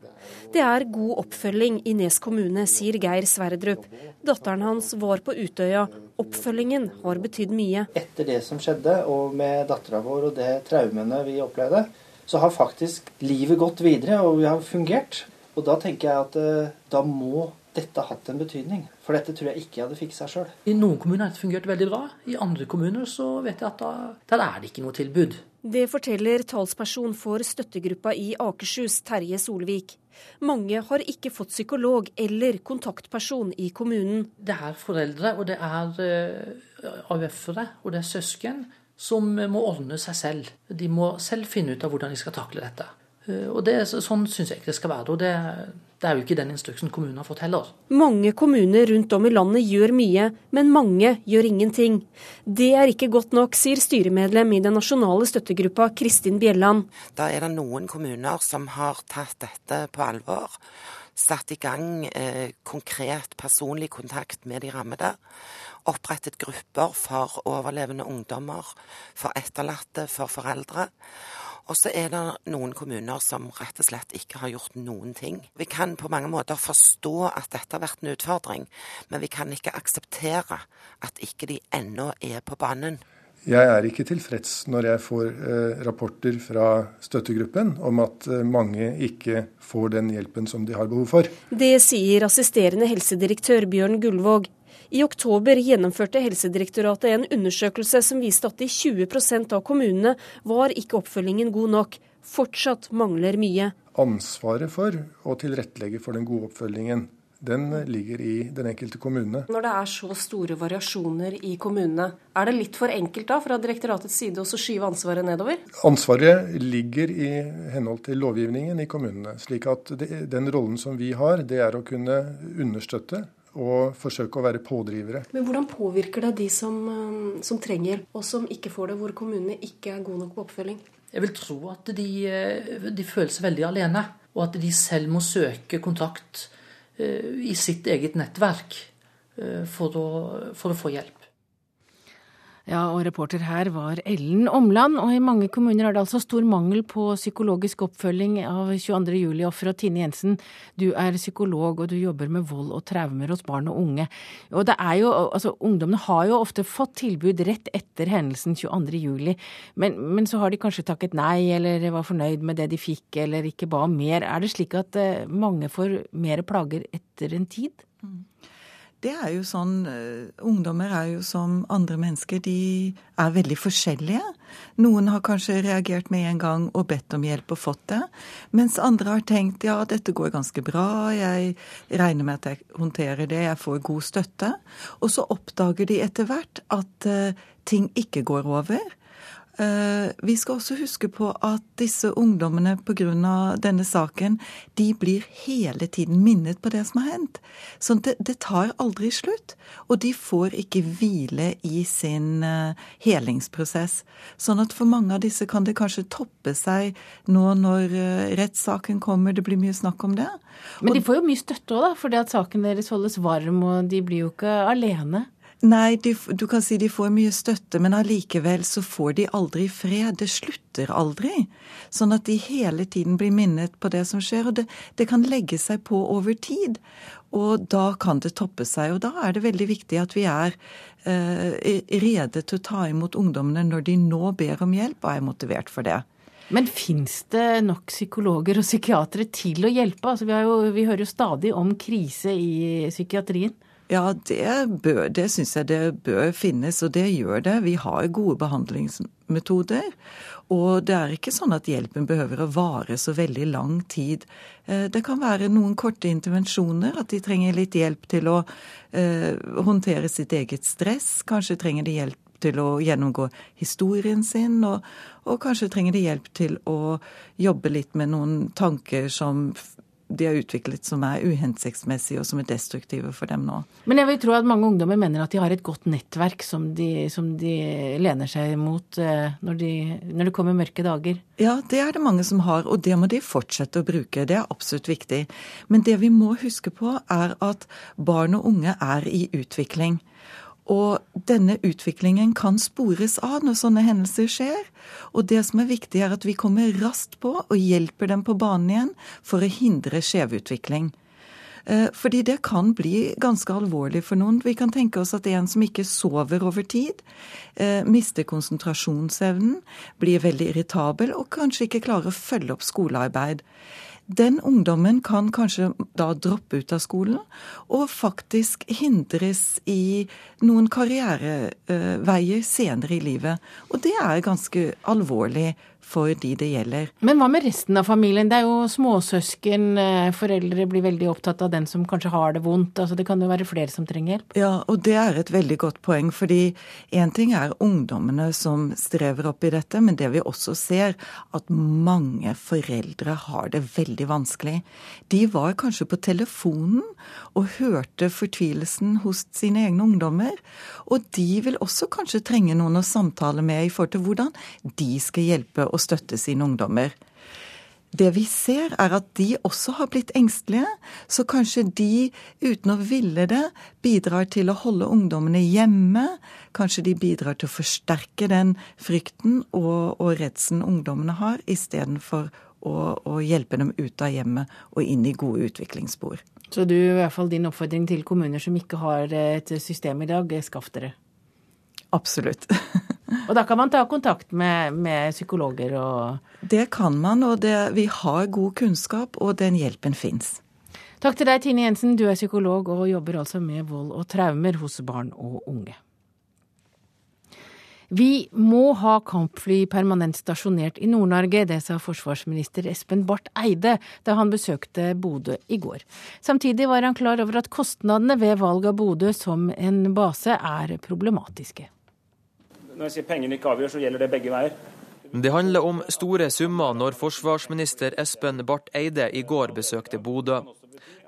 Det er god oppfølging i Nes kommune, sier Geir Sverdrup. Datteren hans var på Utøya. Oppfølgingen har betydd mye. Etter det som skjedde, og med dattera vår og det traumene vi opplevde, så har faktisk livet gått videre, og vi har fungert. Og da tenker jeg at eh, da må dette har hatt en betydning. For dette tror jeg ikke jeg hadde fiksa sjøl. I noen kommuner har det fungert veldig bra. I andre kommuner så vet jeg at da, der er det ikke noe tilbud. Det forteller talsperson for støttegruppa i Akershus, Terje Solvik. Mange har ikke fått psykolog eller kontaktperson i kommunen. Det er foreldre, og det er uh, AUF-ere, og det er søsken som må ordne seg selv. De må selv finne ut av hvordan de skal takle dette. Uh, og det, Sånn syns jeg ikke det skal være. og det det er jo ikke den instruksen kommunen har fått heller. Mange kommuner rundt om i landet gjør mye, men mange gjør ingenting. Det er ikke godt nok, sier styremedlem i den nasjonale støttegruppa Kristin Bjelland. Da er det noen kommuner som har tatt dette på alvor. Satt i gang eh, konkret personlig kontakt med de rammede. Opprettet grupper for overlevende ungdommer, for etterlatte, for foreldre. Og så er det noen kommuner som rett og slett ikke har gjort noen ting. Vi kan på mange måter forstå at dette har vært en utfordring, men vi kan ikke akseptere at ikke de ennå er på banen. Jeg er ikke tilfreds når jeg får eh, rapporter fra støttegruppen om at eh, mange ikke får den hjelpen som de har behov for. Det sier assisterende helsedirektør Bjørn Gullvåg. I oktober gjennomførte Helsedirektoratet en undersøkelse som viste at i 20% av kommunene var ikke oppfølgingen god nok. Fortsatt mangler mye. Ansvaret for å tilrettelegge for den gode oppfølgingen den ligger i den enkelte kommune. Når det er så store variasjoner i kommunene, er det litt for enkelt da fra direktoratets side å skyve ansvaret nedover? Ansvaret ligger i henhold til lovgivningen i kommunene. slik at det, den rollen som vi har, det er å kunne understøtte og forsøke å være pådrivere. Men Hvordan påvirker det de som, um, som trenger og som ikke får det, hvor kommunene ikke er gode nok på oppfølging? Jeg vil tro at de, eh, de føler seg veldig alene, og at de selv må søke kontakt eh, i sitt eget nettverk eh, for å, for å få hjelp. Ja, og reporter her var Ellen Omland. Og i mange kommuner er det altså stor mangel på psykologisk oppfølging av 22. juli-offer. Og Tine Jensen, du er psykolog og du jobber med vold og traumer hos barn og unge. Og det er jo, altså Ungdommene har jo ofte fått tilbud rett etter hendelsen 22. juli, men, men så har de kanskje takket nei, eller var fornøyd med det de fikk, eller ikke ba om mer. Er det slik at eh, mange får mer plager etter en tid? Mm. Det er jo sånn uh, Ungdommer er jo som andre mennesker. De er veldig forskjellige. Noen har kanskje reagert med en gang og bedt om hjelp og fått det. Mens andre har tenkt ja, dette går ganske bra, jeg regner med at jeg håndterer det, jeg får god støtte. Og så oppdager de etter hvert at uh, ting ikke går over. Eh, vi skal også huske på at disse ungdommene pga. denne saken, de blir hele tiden minnet på det som har hendt. Så det, det, tar aldri slutt. Og de får ikke hvile i sin uh, helingsprosess. Sånn at for mange av disse kan det kanskje toppe seg nå når uh, rettssaken kommer, det blir mye snakk om det. Men de får jo mye støtte òg, da, fordi at saken deres holdes varm, og de blir jo ikke alene. Nei, de, du kan si de får mye støtte, men allikevel så får de aldri fred. Det slutter aldri. Sånn at de hele tiden blir minnet på det som skjer. Og det, det kan legge seg på over tid. Og da kan det toppe seg. Og da er det veldig viktig at vi er eh, rede til å ta imot ungdommene når de nå ber om hjelp, og er motivert for det. Men fins det nok psykologer og psykiatere til å hjelpe? Altså, vi, jo, vi hører jo stadig om krise i psykiatrien. Ja, det, bør, det syns jeg det bør finnes, og det gjør det. Vi har gode behandlingsmetoder. Og det er ikke sånn at hjelpen behøver å vare så veldig lang tid. Eh, det kan være noen korte intervensjoner, at de trenger litt hjelp til å eh, håndtere sitt eget stress. Kanskje trenger de hjelp til å gjennomgå historien sin, og, og kanskje trenger de hjelp til å jobbe litt med noen tanker som de har utviklet som er uhensiktsmessige og som er destruktive for dem nå. Men jeg vil tro at mange ungdommer mener at de har et godt nettverk som de, som de lener seg mot eh, når, de, når, det kommer mørke dager? Ja, det er det mange som har, og det må de fortsette å bruke. Det er absolutt viktig. Men det vi må huske på, er at barn og unge er i utvikling. Og denne utviklingen kan spores av når sånne hendelser skjer. Og det som er viktig, er at vi kommer raskt på og hjelper dem på banen igjen for å hindre skjevutvikling. Eh, fordi det kan bli ganske alvorlig for noen. Vi kan tenke oss at en som ikke sover over tid, eh, mister konsentrasjonsevnen, blir veldig irritabel og kanskje ikke klarer å følge opp skolearbeid. Den ungdommen kan kanskje da droppe ut av skolen, og faktisk hindres i noen karriereveier senere i livet. Og det er ganske alvorlig for de det gjelder. Men hva med resten av familien? Det er jo småsøsken, eh, foreldre blir veldig opptatt av den som kanskje har det vondt. Altså det kan jo være flere som trenger hjelp. Ja, og det er et veldig godt poeng. Fordi én ting er ungdommene som strever opp i dette, men det vi også ser, at mange foreldre har det veldig vanskelig. De var kanskje på telefonen og hørte fortvilelsen hos sine egne ungdommer. Og de vil også kanskje trenge noen å samtale med i forhold til hvordan de skal hjelpe og støtte sine ungdommer. Det vi ser, er at de også har blitt engstelige, så kanskje de, uten å ville det, bidrar til å holde ungdommene hjemme. Kanskje de bidrar til å forsterke den frykten og, og redselen ungdommene har, istedenfor å, å hjelpe dem ut av hjemmet og inn i gode utviklingsspor. Så du, i hvert fall din oppfordring til kommuner som ikke har et system i dag, skaff dere? Absolutt. og da kan man ta kontakt med, med psykologer og Det kan man, og det, vi har god kunnskap, og den hjelpen fins. Takk til deg, Tine Jensen. Du er psykolog og jobber altså med vold og traumer hos barn og unge. Vi må ha kampfly permanent stasjonert i Nord-Norge, det sa forsvarsminister Espen Barth Eide da han besøkte Bodø i går. Samtidig var han klar over at kostnadene ved valg av Bodø som en base er problematiske. Når jeg sier pengene ikke avgjør, så gjelder det begge veier. Det handler om store summer når forsvarsminister Espen Barth Eide i går besøkte Bodø.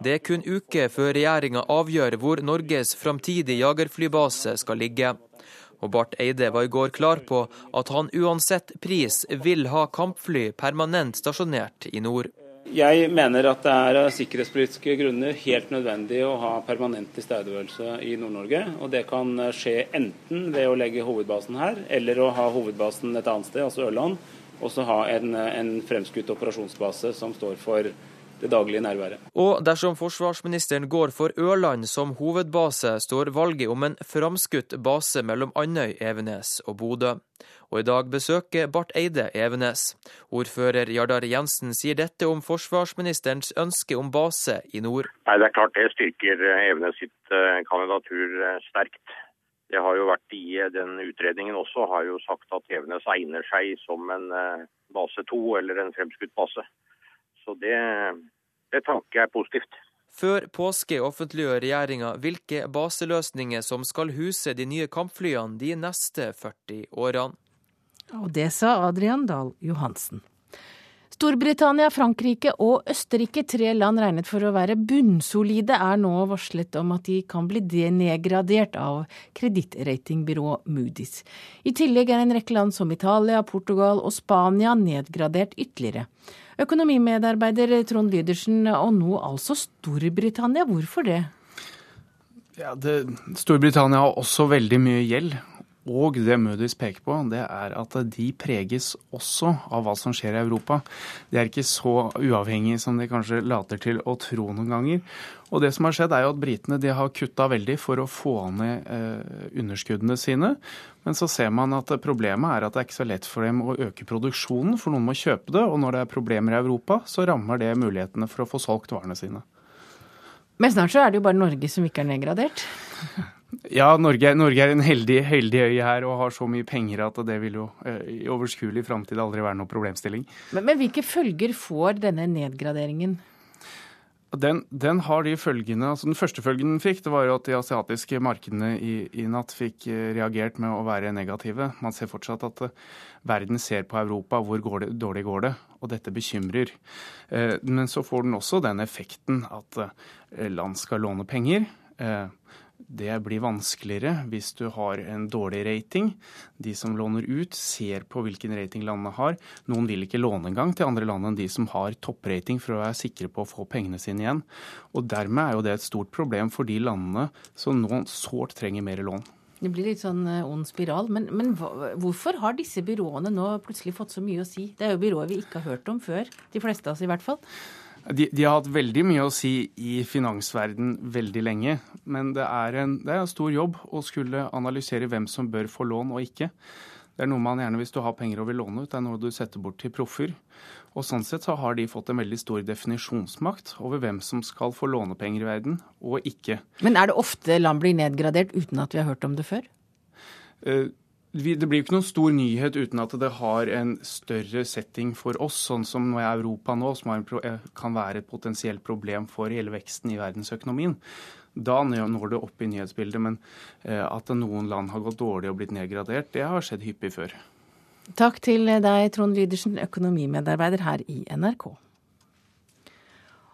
Det er kun uker før regjeringa avgjør hvor Norges framtidige jagerflybase skal ligge. Og Barth Eide var i går klar på at han uansett pris vil ha kampfly permanent stasjonert i nord. Jeg mener at det er av sikkerhetspolitiske grunner helt nødvendig å ha permanent tilstedeværelse i Nord-Norge. Og det kan skje enten ved å legge hovedbasen her, eller å ha hovedbasen et annet sted, altså Ørland. Og så ha en, en fremskutt operasjonsbase som står for det daglige nærværet. Og dersom forsvarsministeren går for Ørland som hovedbase, står valget om en framskutt base mellom Andøy, Evenes og Bodø. Og i dag besøker Barth Eide Evenes. Ordfører Jardar Jensen sier dette om forsvarsministerens ønske om base i nord. Nei, Det er klart det styrker Evenes sitt eh, kandidatur eh, sterkt. Det har jo vært i eh, den utredningen også, har jo sagt at Evenes egner seg som en base to eller en fremskutt base. Så det, det tanker jeg er positivt. Før påske offentliggjør regjeringa hvilke baseløsninger som skal huse de nye kampflyene de neste 40 årene. Og det sa Adrian Dahl Johansen. Storbritannia, Frankrike og Østerrike, tre land regnet for å være bunnsolide, er nå varslet om at de kan bli denegradert av kredittratingbyrået Moody's. I tillegg er en rekke land som Italia, Portugal og Spania nedgradert ytterligere. Økonomimedarbeider Trond Lydersen, og nå altså Storbritannia. Hvorfor det? Ja, det, Storbritannia har også veldig mye gjeld. Og det Moody's peker på, det er at de preges også av hva som skjer i Europa. De er ikke så uavhengige som de kanskje later til å tro noen ganger. Og det som har skjedd, er jo at britene de har kutta veldig for å få ned eh, underskuddene sine. Men så ser man at problemet er at det er ikke så lett for dem å øke produksjonen, for noen må kjøpe det. Og når det er problemer i Europa, så rammer det mulighetene for å få solgt varene sine. Men snart så er det jo bare Norge som ikke er nedgradert. Ja, Norge, Norge, er en heldig, heldig øy her og har så mye penger at det vil jo eh, i overskuelig framtid aldri være noe problemstilling. Men, men, hvilke følger får denne nedgraderingen? Den, den, har de følgene, altså Den første følgen den fikk, det var jo at de asiatiske markedene i, i, natt fikk eh, reagert med å være negative. Man ser fortsatt at uh, verden ser på Europa, hvor går det, dårlig går det, og dette bekymrer. Men så får den også den effekten at land skal låne penger. Det blir vanskeligere hvis du har en dårlig rating. De som låner ut, ser på hvilken rating landene har. Noen vil ikke låne engang til andre land enn de som har topprating, for å være sikre på å få pengene sine igjen. Og Dermed er jo det et stort problem for de landene som nå sårt trenger mer lån. Det blir litt sånn eh, ond spiral. Men, men hvorfor har disse byråene nå plutselig fått så mye å si? Det er jo byråer vi ikke har hørt om før. De fleste av oss i hvert fall. De, de, har hatt veldig mye å si i finansverden veldig lenge. Men det er, en, det er en stor jobb å skulle analysere hvem som bør få lån og ikke. Det er noe man gjerne, hvis du har penger og vil låne ut, det er noe du setter bort til proffer. Og sånn sett så har de fått en veldig stor definisjonsmakt over hvem som skal få lånepenger i verden, og ikke. Men er det ofte land blir nedgradert uten at vi har hørt om det før? Uh, det blir jo ikke noen stor nyhet uten at det har en større setting for oss, sånn som nå Europa nå, som eh, kan være et potensielt problem for hele veksten i verdensøkonomien. Da når det opp i nyhetsbildet. Men eh, at noen land har gått dårlig og blitt nedgradert, det har skjedd hyppig før. Takk til deg, Trond Lydersen, økonomimedarbeider her i NRK.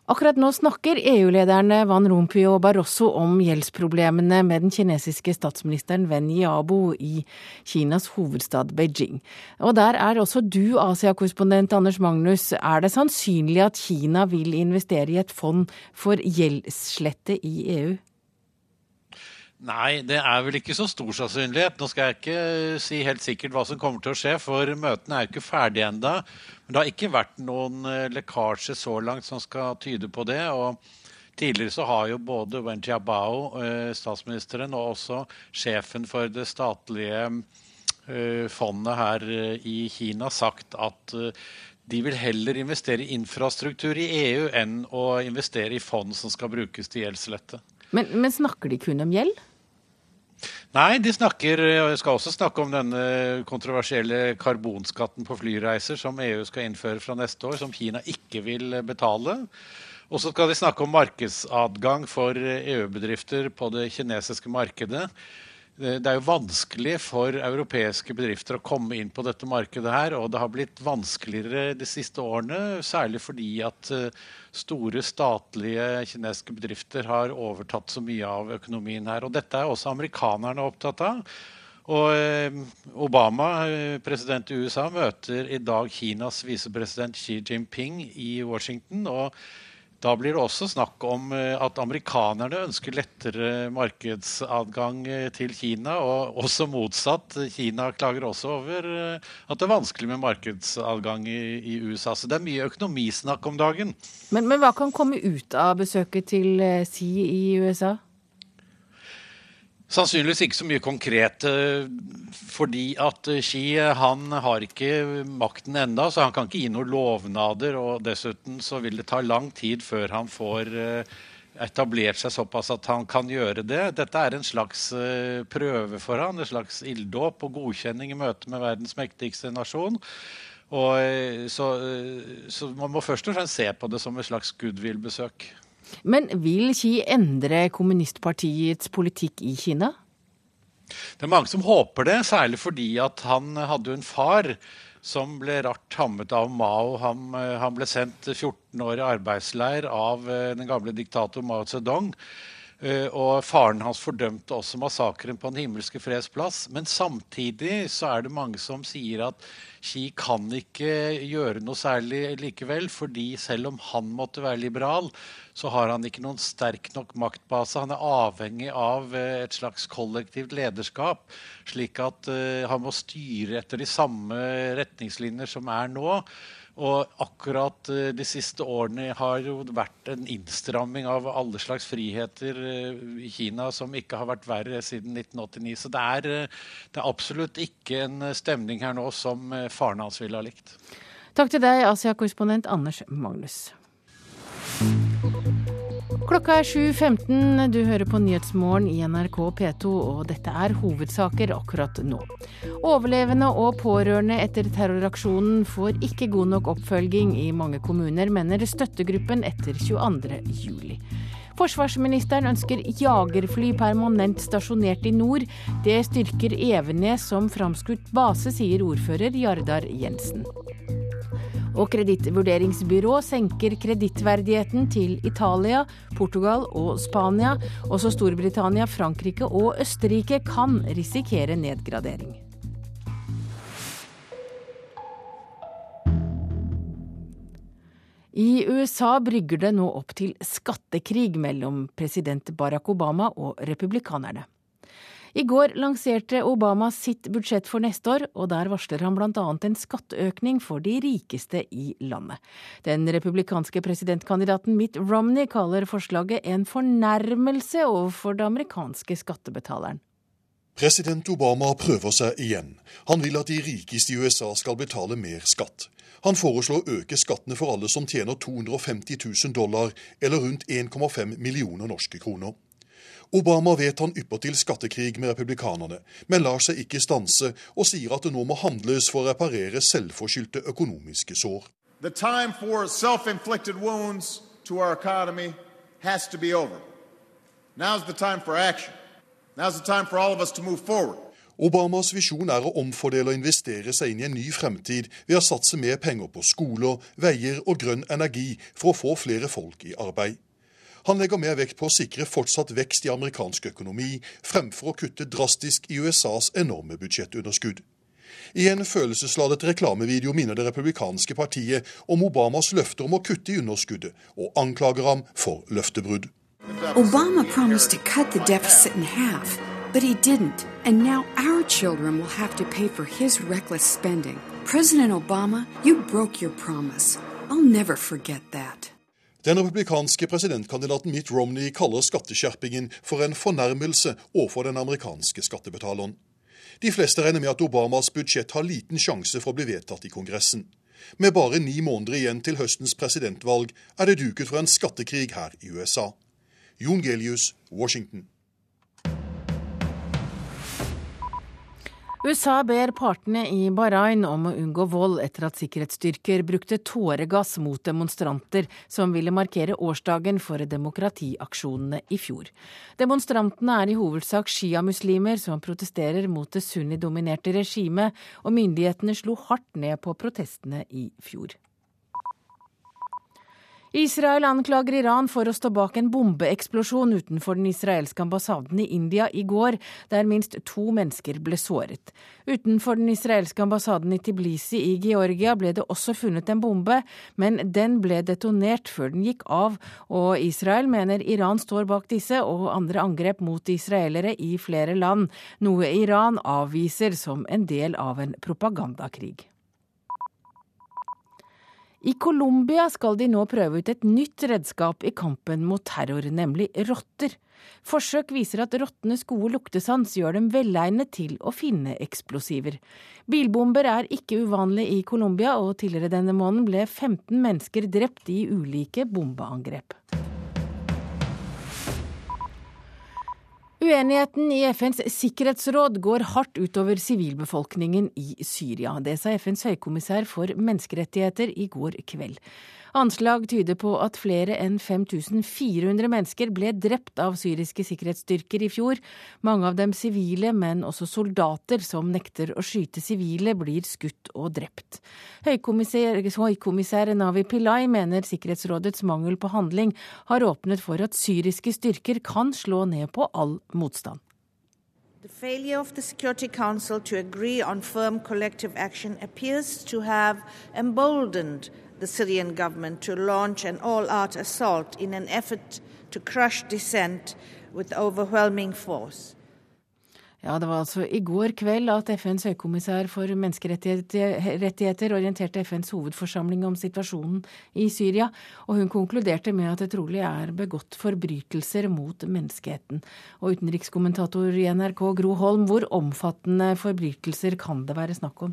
Akkurat nå snakker EU-lederne Van Rompuy og Barroso om gjeldsproblemene med den kinesiske statsministeren Wen Jiabo i Kinas hovedstad Beijing. Og der er også du Asia-korrespondent Anders Magnus. Er det sannsynlig at Kina vil investere i et fond for gjeldsslette i EU? Nei, det er vel ikke så stor sannsynlighet. Nå skal jeg ikke si helt sikkert hva som kommer til å skje, for møtene er jo ikke ferdige enda. Men det har ikke vært noen eh, lekkasje så langt som skal tyde på det. og Tidligere så har jo både Wen Jiabao, eh, statsministeren, og også sjefen for det statlige eh, fondet her i Kina sagt at de vil heller investere i infrastruktur i EU enn å investere i fond som skal brukes til gjeldslette. Men, men snakker de kun om gjeld? Nei, de snakker, skal også snakke om denne kontroversielle karbonskatten på flyreiser som EU skal innføre fra neste år, som Kina ikke vil betale. Og så skal de snakke om markedsadgang for EU-bedrifter på det kinesiske markedet. Det er jo vanskelig for europeiske bedrifter å komme inn på dette markedet her, og det har blitt vanskeligere de siste årene, særlig fordi at eh, store statlige kinesiske bedrifter har overtatt så mye av økonomien her. Og dette er også amerikanerne opptatt av. Og eh, Obama, eh, president i USA, møter i dag Kinas visepresident Xi Jinping i Washington. og da blir det også snakk om eh, at amerikanerne ønsker lettere markedsadgang eh, til Kina, og også motsatt. Kina klager også over eh, at det er vanskelig med markedsadgang i, USA. Så det er mye økonomisnakk om dagen. Men, men hva kan komme ut av besøket til Xi i USA? Sannsynligvis ikke så mye konkret. Eh, fordi at Xi han har ikke makten enda, så han kan ikke gi noen lovnader. Og dessuten så vil det ta lang tid før han får eh, etablert seg såpass at han kan gjøre det. Dette er en slags eh, prøve for han, en slags ilddåp og godkjenning i møte med verdens mektigste nasjon. Og så, så man må først og fremst se på det som et slags goodwill-besøk. Men vil Xi endre kommunistpartiets politikk i Kina? Det er mange som håper det, særlig fordi at han hadde en far som ble rart hammet av Mao. Han, eh, han ble sendt 14 år i arbeidsleir av eh, den gamle diktator Mao Zedong. Eh, og faren hans fordømte også massakren på Den himmelske freds plass. Men samtidig så er det mange som sier at Xi kan ikke gjøre noe særlig likevel, fordi selv om han måtte være liberal, så har han ikke noen sterk nok maktbase. Han er avhengig av eh, et slags kollektivt lederskap, slik at uh, han må styre etter de samme retningslinjer som er nå. Og akkurat uh, de siste årene har jo vært en innstramming av alle slags friheter uh, i Kina som ikke har vært verre siden 1989. Så det er, det er absolutt ikke en stemning her nå som faren hans ville ha likt. Takk til deg, Asia-korrespondent Anders Magnus. Klokka er 7.15. Du hører på Nyhetsmorgen i NRK P2, og dette er hovedsaker akkurat nå. Overlevende og pårørende etter terroraksjonen får ikke god nok oppfølging i mange kommuner, mener støttegruppen etter 22.07. Forsvarsministeren ønsker jagerfly permanent stasjonert i nord. Det styrker Evenes som framskutt base, sier ordfører Jardar Jensen. Og kredittvurderingsbyrå senker kredittverdigheten til Italia, Portugal og Spania. Også Storbritannia, Frankrike og Østerrike kan risikere nedgradering. I USA brygger det nå opp til skattekrig mellom president Barack Obama og republikanerne. I går lanserte Obama sitt budsjett for neste år, og der varsler han bl.a. en skatteøkning for de rikeste i landet. Den republikanske presidentkandidaten Mitt Romney kaller forslaget en fornærmelse overfor det amerikanske skattebetaleren. President Obama prøver seg igjen. Han vil at de rikeste i USA skal betale mer skatt. Han foreslår å øke skattene for alle som tjener 250 000 dollar, eller rundt 1,5 millioner norske kroner. Obama vet han ypper til skattekrig med republikanerne, men lar seg ikke stanse og sier at det nå må handles for å reparere selvforskyldte økonomiske sår. The time for self-inflicted wounds to our economy has to be over. Now's the time for action. Now's the time for all of us to move forward. Obamas visjon er å omfordele og investere seg inn i en ny fremtid ved å satse mer penger på skoler, veier og grønn energi for å få flere folk i arbeid. Han legger mer vekt på å sikre fortsatt vekst i amerikansk økonomi, fremfor å kutte drastisk i USAs enorme budsjettunderskudd. I en følelsesladet reklamevideo minner det republikanske partiet om Obamas løfter om å kutte i underskuddet, og anklager ham for løftebrudd. Obama promised to cut the deficit in half, but he didn't. And now our children will have to pay for his reckless spending. President Obama, you broke your promise. I'll never forget that. Den republikanske presidentkandidaten Mitt Romney kaller skatteskjerpingen for en fornærmelse overfor den amerikanske skattebetaleren. De fleste regner med at Obamas budsjett har liten sjanse for å bli vedtatt i Kongressen. Med bare ni måneder igjen til høstens presidentvalg er det duket for en skattekrig her i USA. Jon Gelius, Washington. USA ber partene i Bahrain om å unngå vold etter at sikkerhetsstyrker brukte tåregass mot demonstranter som ville markere årsdagen for demokratiaksjonene i fjor. Demonstrantene er i hovedsak sjiamuslimer som protesterer mot det sunnidominerte regimet, og myndighetene slo hardt ned på protestene i fjor. Israel anklager Iran for å stå bak en bombeeksplosjon utenfor den israelske ambassaden i India i går, der minst to mennesker ble såret. Utenfor den israelske ambassaden i Tiblisi i Georgia ble det også funnet en bombe, men den ble detonert før den gikk av, og Israel mener Iran står bak disse og andre angrep mot israelere i flere land, noe Iran avviser som en del av en propagandakrig. I Colombia skal de nå prøve ut et nytt redskap i kampen mot terror, nemlig rotter. Forsøk viser at rottenes gode luktesans gjør dem velegnet til å finne eksplosiver. Bilbomber er ikke uvanlig i Colombia, og tidligere denne måneden ble 15 mennesker drept i ulike bombeangrep. Uenigheten i FNs sikkerhetsråd går hardt utover sivilbefolkningen i Syria. Det sa FNs høykommissær for menneskerettigheter i går kveld. Anslag tyder på at flere enn 5400 mennesker ble drept av syriske sikkerhetsstyrker i fjor. Mange av dem sivile, men også soldater som nekter å skyte sivile, blir skutt og drept. Høykommissær, Navi Pillai mener Sikkerhetsrådets mangel på handling har åpnet for at syriske styrker kan slå ned på all motstand. The failure of the Security Council to agree on firm collective action appears to have emboldened the Syrian government to launch an all out assault in an effort to crush dissent with overwhelming force. Ja, Det var altså i går kveld at FNs høykommissær for menneskerettigheter orienterte FNs hovedforsamling om situasjonen i Syria, og hun konkluderte med at det trolig er begått forbrytelser mot menneskeheten. Og utenrikskommentator i NRK Gro Holm, hvor omfattende forbrytelser kan det være snakk om?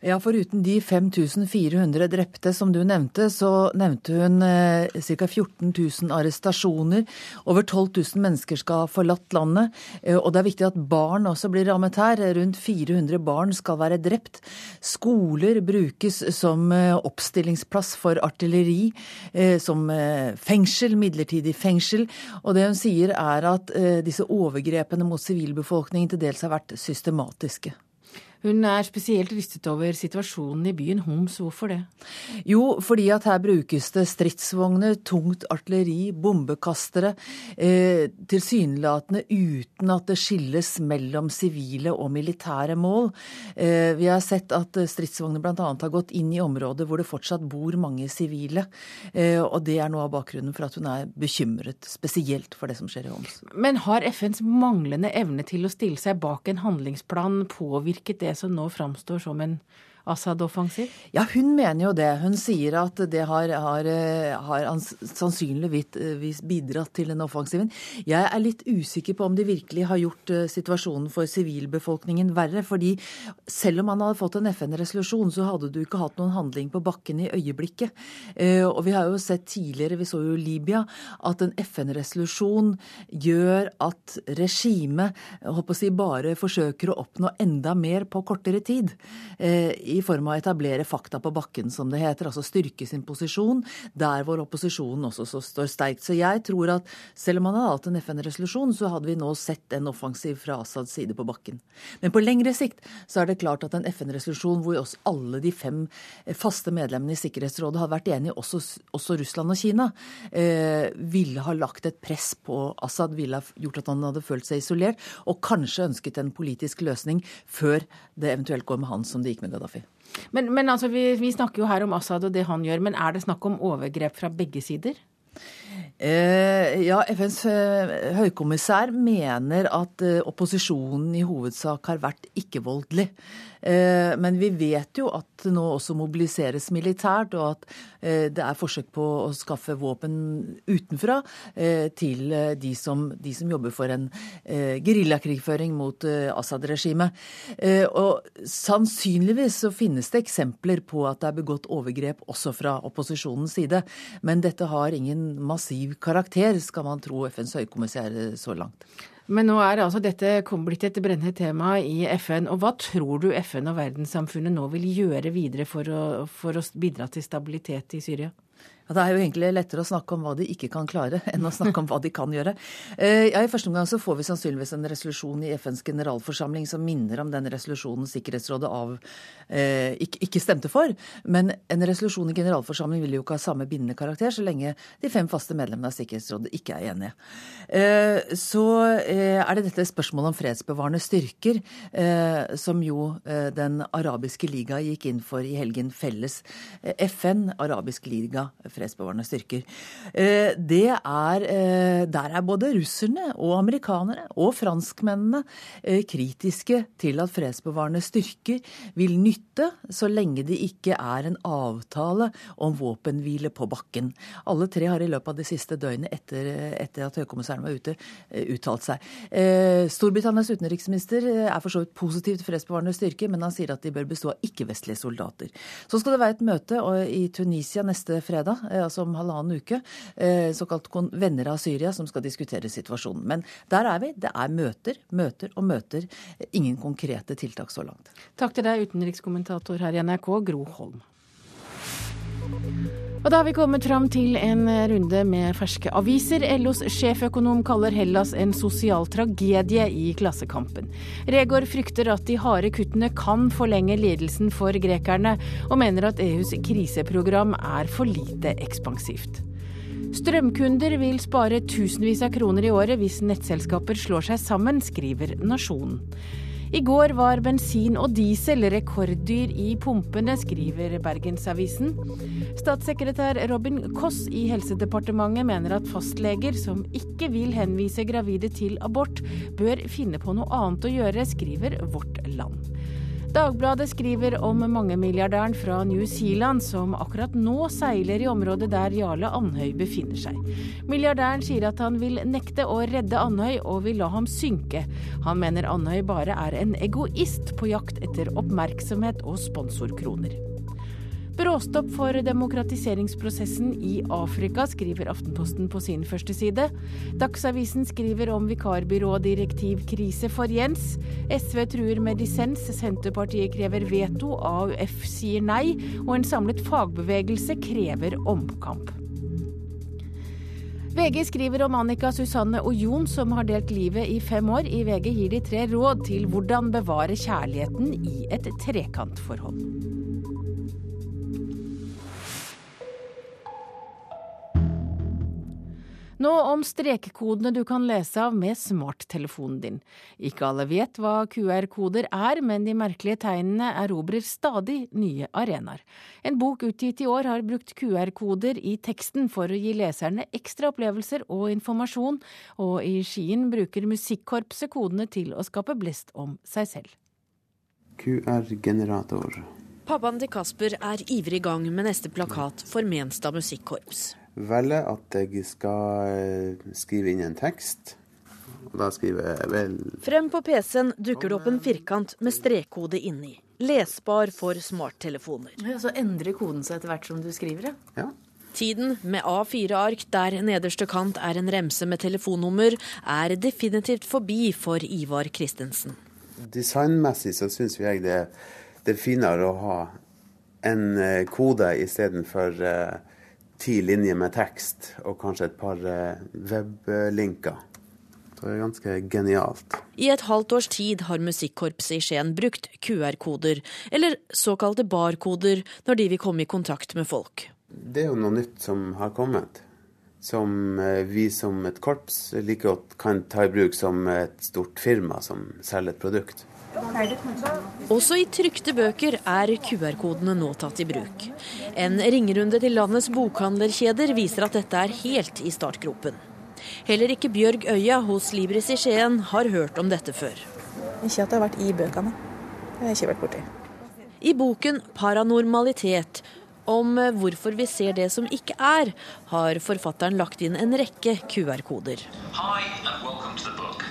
Ja, Foruten de 5400 drepte som du nevnte, så nevnte hun ca. 14 000 arrestasjoner. Over 12 000 mennesker skal ha forlatt landet. Eh, og det er viktig at barn også blir rammet her. Rundt 400 barn skal være drept. Skoler brukes som eh, oppstillingsplass for artilleri, eh, som fengsel, midlertidig fengsel. Og det hun sier er at disse overgrepene mot sivilbefolkningen til dels har vært systematiske. Hun er spesielt rystet over situasjonen i byen Homs. Hvorfor det? Jo, fordi at her brukes det stridsvogner, tungt artilleri, bombekastere. Eh, Tilsynelatende uten at det skilles mellom sivile og militære mål. Eh, vi har sett at stridsvogner bl.a. har gått inn i områder hvor det fortsatt bor mange sivile. Eh, og det er noe av bakgrunnen for at hun er bekymret, spesielt for det som skjer i Homs. Men har FNs manglende evne til å stille seg bak en handlingsplan påvirket det det som nå framstår som en Assad-offensiv? Ja, hun mener jo det. Hun sier at det har, har, har sannsynligvis bidratt til den offensiven. Jeg er litt usikker på om de virkelig har gjort eh, situasjonen for sivilbefolkningen verre. fordi selv om man hadde fått en FN-resolusjon, så hadde du ikke hatt noen handling på bakken i øyeblikket. Eh, og vi har jo sett tidligere, vi så jo Libya, at en FN-resolusjon gjør at regimet si, bare forsøker å oppnå enda mer på kortere tid. Eh, I form av å etablere fakta på bakken, som det heter. Altså styrke sin posisjon der hvor opposisjonen også står sterkt. Så jeg tror at selv om man hadde hatt en FN-resolusjon, så hadde vi nå sett en offensiv fra Assads side på bakken. Men på lengre sikt så er det klart at en FN-resolusjon hvor oss alle de fem faste medlemmene i Sikkerhetsrådet har vært enige, også, også Russland og Kina, eh, ville ha lagt et press på Assad, ville ha gjort at han hadde følt seg isolert, og kanskje ønsket en politisk løsning før det eventuelt går med han som det gikk med Gaddafi. Men, men altså, vi, vi, snakker jo her om Assad og det han gjør, men er det snakk om overgrep fra begge sider? Eh, ja, FNs eh, høykommissær mener at eh, opposisjonen i hovedsak har vært ikke-voldelig. Eh, men vi vet jo at det nå også mobiliseres militært, og at eh, det er forsøk på å skaffe våpen utenfra eh, til de som, de som jobber for en geriljakrigføring mot Assad-regimet. Og sannsynligvis så finnes det eksempler på at det er begått overgrep også fra opposisjonens side. Men dette har ingen massiv karakter, skal man tro FNs høykommissær så langt. Men nå er altså dette blitt et brennende tema i FN. Og hva tror du FN og verdenssamfunnet nå vil gjøre videre for å, for å bidra til stabilitet i Syria? Ja, det er jo egentlig lettere å snakke om hva de ikke kan klare, enn å snakke om hva de kan gjøre. Eh, ja, I første omgang så får vi sannsynligvis en resolusjon i FNs generalforsamling som minner om den resolusjonen Sikkerhetsrådet av, eh, ikke, ikke, stemte for. Men en resolusjon i generalforsamling vil jo ikke ha samme bindende karakter så lenge de fem faste medlemmene av Sikkerhetsrådet ikke er enige. Eh, så er det dette spørsmålet om fredsbevarende styrker, som jo Den arabiske liga gikk inn for i helgen felles. FN, arabisk liga, fredsbevarende styrker. Eh, det er, eh, der er både russerne og amerikanere og franskmennene eh, kritiske til at fredsbevarende styrker vil nytte så lenge det ikke er en avtale om våpenhvile på bakken. Alle tre har i løpet av det siste døgnet etter, etter at høykommissæren var ute, uttalt seg. Storbritannias utenriksminister er for så vidt positiv til fredsbevarende styrker, men han sier at de bør bestå av ikke-vestlige soldater. Så skal det være et møte i Tunisia neste fredag, altså om halvannen uke. Såkalt venner av Syria som skal diskutere situasjonen. Men der er vi. Det er møter, møter og møter. Ingen konkrete tiltak så langt. Takk til deg, utenrikskommentator her i NRK, Gro Holm. Og da har vi kommet fram til en runde med ferske aviser. LOs sjeføkonom kaller Hellas en sosial tragedie i Klassekampen. Regård frykter at de harde kuttene kan forlenge lidelsen for grekerne, og mener at EUs kriseprogram er for lite ekspansivt. Strømkunder vil spare tusenvis av kroner i året hvis nettselskaper slår seg sammen, skriver Nasjonen. I går var bensin og diesel rekorddyr i pumpene, skriver Bergensavisen. Statssekretær Robin Koss i Helsedepartementet mener at fastleger som ikke vil henvise gravide til abort, bør finne på noe annet å gjøre, skriver Vårt Land. Dagbladet skriver om mangemilliardæren fra New Zealand som akkurat nå seiler i området der Jarle Andhøy befinner seg. Milliardæren sier at han vil nekte å redde Andhøy og vil la ham synke. Han mener Andhøy bare er en egoist på jakt etter oppmerksomhet og sponsorkroner. Bråstopp for demokratiseringsprosessen i Afrika, skriver Aftenposten på sin første side. Dagsavisen skriver om vikarbyrådirektivkrise for Jens. SV truer med dissens, Senterpartiet krever veto, AUF sier nei, og en samlet fagbevegelse krever omkamp. VG skriver om Annika, Susanne og Jon som har delt livet i fem år. I VG gir de tre råd til hvordan bevare kjærligheten i et trekantforhold. Nå om strekkodene du kan lese av med smarttelefonen din. Ikke alle vet hva QR-koder er, men de merkelige tegnene erobrer stadig nye arenaer. En bok utgitt i år har brukt QR-koder i teksten for å gi leserne ekstra opplevelser og informasjon, og i Skien bruker musikkorpset kodene til å skape blest om seg selv. QR-generator. Pappaen til Kasper er ivrig i gang med neste plakat for Menstad musikkorps velger at jeg skal eh, skrive inn en tekst. Og da skriver jeg vel Frem på PC-en dukker det opp en firkant med strekkode inni. Lesbar for smarttelefoner. Ja, så endrer koden seg etter hvert som du skriver, ja? Tiden med A4-ark der nederste kant er en remse med telefonnummer, er definitivt forbi for Ivar Christensen. Designmessig så syns jeg det, det, er finere å ha en eh, kode istedenfor uh, ti linjer med tekst og kanskje et par uh, weblinker. Det er ganske genialt. I et halvt års tid har musikkorpset i Skien brukt QR-koder, eller såkalte barkoder, når de vil komme i kontakt med folk. Det er jo noe nytt som har kommet, som eh, vi som et korps like godt kan ta i bruk som et stort firma som selger et produkt. Også i trykte bøker er QR-kodene nå tatt i bruk. En ringerunde til landets bokhandlerkjeder viser at dette er helt i startgropen. Heller ikke Bjørg Øya hos Libris i Skien har hørt om dette før. Ikke at det har vært i bøkene. Det har jeg ikke vært borti. I boken 'Paranormalitet' om hvorfor vi ser det som ikke er, har forfatteren lagt inn en rekke QR-koder. Hi and welcome to the book.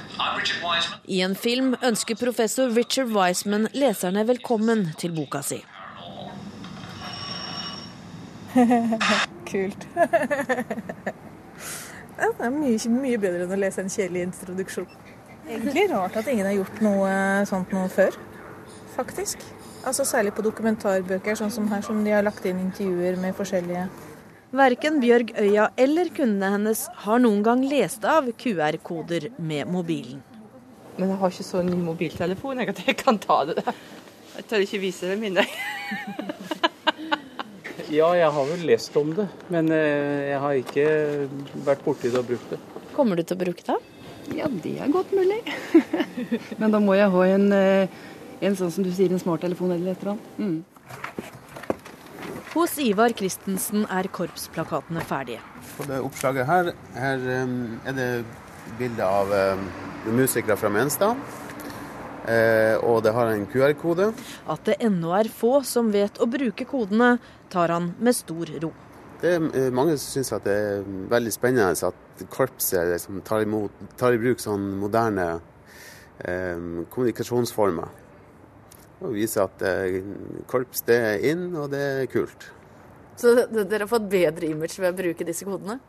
I en film ønsker professor Richard Wiseman leserne velkommen til boka si. Kult. det er mye, mye, bedre enn å lese en kjedelig introduksjon. Egentlig rart at ingen har gjort noe sånt noe før, faktisk. Altså Særlig på dokumentarbøker, sånn som her, som de har lagt inn intervjuer med forskjellige Verken Bjørg Øya eller kundene hennes har noen gang lest av QR-koder med mobilen. Men jeg har ikke sånn mobiltelefon jeg at jeg kan ta det der. Jeg tør ikke vise det mine. ja, jeg har vel lest om det, men eh, jeg har ikke vært borti det og brukt det. Kommer du til å bruke det? Ja, det er godt mulig. men da må jeg ha en, eh, en sånn som du sier, en smarttelefon eller et eller annet. Mm. Hos Ivar Christensen er korpsplakatene ferdige. På det oppslaget her, her er det bilde av musikere fra Menstad. Eh, og det har en QR-kode. At det ennå er få som vet å bruke kodene, tar han med stor ro. Det er eh, mange som syns det er veldig spennende at korpset liksom tar, imot, tar, i bruk sånn moderne eh, kommunikasjonsformer og vise at eh, korps det er inn, og det er kult. Så dere har fått bedre image ved å bruke disse kodene?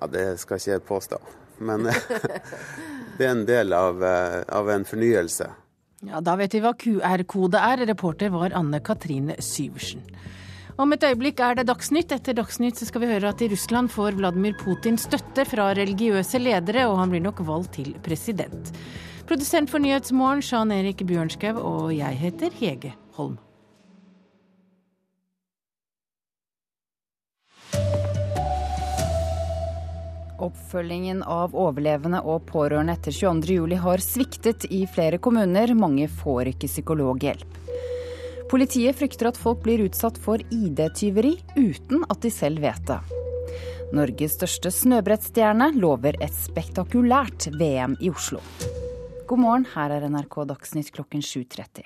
Ja, Det skal ikke jeg påstå. Men det er en del av, eh, av en fornyelse. Ja, Da vet vi hva QR-kode er. Reporter var Anne Katrine Syversen. Om et øyeblikk er det Dagsnytt. Etter Dagsnytt skal vi høre at i Russland får Vladimir Putin støtte fra religiøse ledere, og han blir nok valgt til president. Produsent for Nyhetsmorgen, Jan Erik Bjørnskaug, og jeg heter Hege Holm. Oppfølgingen av overlevende og pårørende etter 22.07 har sviktet i flere kommuner. Mange får ikke psykologhjelp. Politiet frykter at folk blir utsatt for ID-tyveri uten at de selv vet det. Norges største snøbrettstjerne lover et spektakulært VM i Oslo. God morgen, her er NRK Dagsnytt klokken 7.30.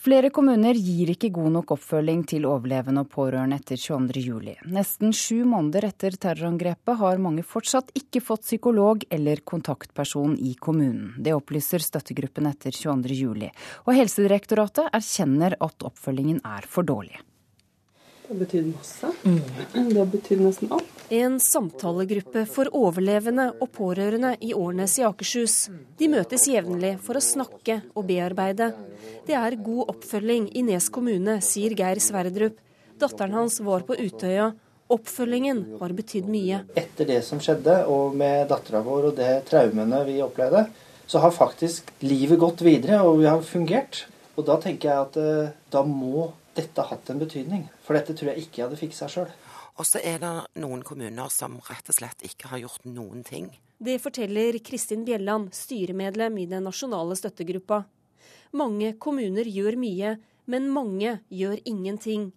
Flere kommuner gir ikke god nok oppfølging til overlevende og pårørende etter 22.07. Nesten sju måneder etter terrorangrepet har mange fortsatt ikke fått psykolog eller kontaktperson i kommunen. Det opplyser støttegruppen etter 22.07. Og Helsedirektoratet erkjenner at oppfølgingen er for dårlig. Har betydd masse. Det har betydd nesten alt. En samtalegruppe for overlevende og pårørende i Årnes i Akershus. De møtes jevnlig for å snakke og bearbeide. Det er god oppfølging i Nes kommune, sier Geir Sverdrup. Datteren hans var på Utøya. Oppfølgingen har betydd mye. Etter det som skjedde, og med dattera vår og det traumene vi opplevde, så har faktisk livet gått videre, og vi har fungert. Og da tenker jeg at eh, da må dette hatt en betydning. For dette tror jeg ikke jeg hadde fiksa sjøl. Og så er det noen kommuner som rett og slett ikke har gjort noen ting. Det forteller Kristin Bjelland, styremedlem i den nasjonale støttegruppa. Mange kommuner gjør mye, men mange gjør ingenting.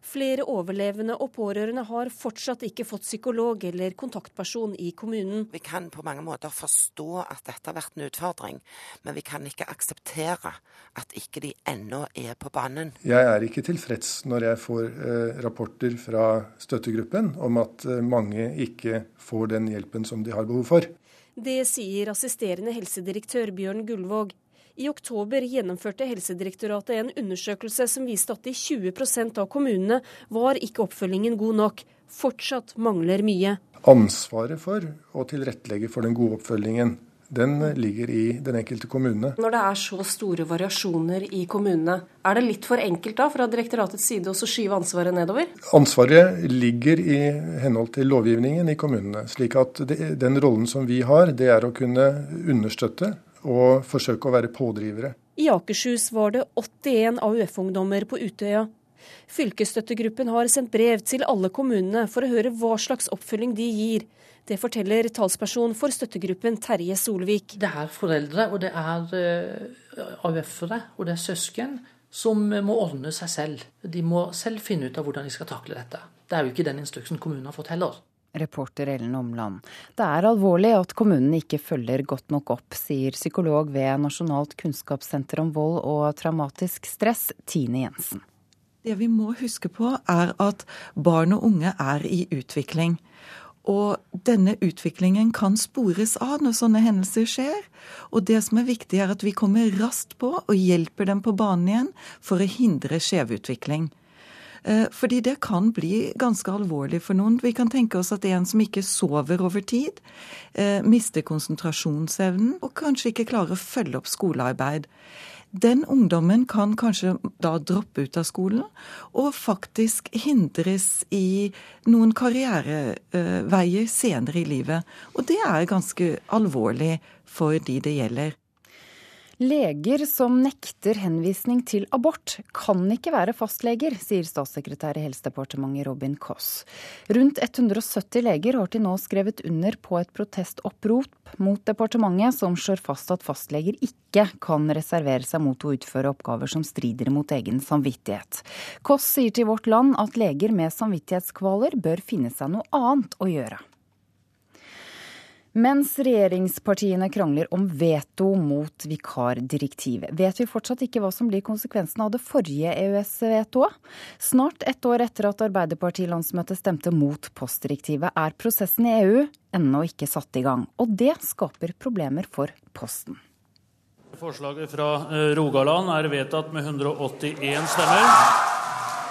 Flere overlevende og pårørende har fortsatt ikke fått psykolog eller kontaktperson i kommunen. Vi kan på mange måter forstå at dette har vært en utfordring, men vi kan ikke akseptere at ikke de ennå er på banen. Jeg er ikke tilfreds når jeg får eh, rapporter fra støttegruppen om at eh, mange ikke får den hjelpen som de har behov for. Det sier assisterende helsedirektør Bjørn Gullvåg. I oktober gjennomførte Helsedirektoratet en undersøkelse som viste at i 20% av kommunene var ikke oppfølgingen god nok. Fortsatt mangler mye. Ansvaret for å tilrettelegge for den gode oppfølgingen, den ligger i den enkelte kommune. Når det er så store variasjoner i kommunene, er det litt for enkelt da fra direktoratets side å skyve ansvaret nedover? Ansvaret ligger i henhold til lovgivningen i kommunene. slik at det, den rollen som vi har, det er å kunne understøtte og forsøke å være pådrivere. I Akershus var det 81 AUF-ungdommer på Utøya. Fylkesstøttegruppen har sendt brev til alle kommunene for å høre hva slags oppfølging de gir. Det forteller talsperson for støttegruppen Terje Solvik. Det er foreldre, og det er uh, AUF-ere, og det er søsken som må ordne seg selv. De må selv finne ut av hvordan de skal takle dette. Det er jo ikke den instruksen kommunen har fått heller. Reporter Ellen Omland. Det er alvorlig at kommunen ikke følger godt nok opp, sier psykolog ved Nasjonalt kunnskapssenter om vold og traumatisk stress, Tine Jensen. Det vi må huske på, er at barn og unge er i utvikling. Og denne utviklingen kan spores av når sånne hendelser skjer. Og det som er viktig, er at vi kommer raskt på og hjelper dem på banen igjen for å hindre skjevutvikling. Eh, fordi det kan bli ganske alvorlig for noen. Vi kan tenke oss at en som ikke sover over tid, eh, mister konsentrasjonsevnen og kanskje ikke klarer å følge opp skolearbeid. Den ungdommen kan kanskje da droppe ut av skolen og faktisk hindres i noen karriereveier senere i livet. Og det er ganske alvorlig for de det gjelder. Leger som nekter henvisning til abort, kan ikke være fastleger, sier statssekretær i Helsedepartementet Robin Koss. Rundt 170 leger har til nå skrevet under på et protestopprop mot departementet, som slår fast at fastleger ikke kan reservere seg mot å utføre oppgaver som strider mot egen samvittighet. Koss sier til Vårt Land at leger med samvittighetskvaler bør finne seg noe annet å gjøre. Mens regjeringspartiene krangler om veto mot vikardirektivet, vet vi fortsatt ikke hva som blir konsekvensen av det forrige EØS-vetoet. Snart ett år etter at Arbeiderpartilandsmøtet stemte mot postdirektivet, er prosessen i EU ennå ikke satt i gang. Og det skaper problemer for Posten. Forslaget fra eh, Rogaland er vedtatt med 181 stemmer.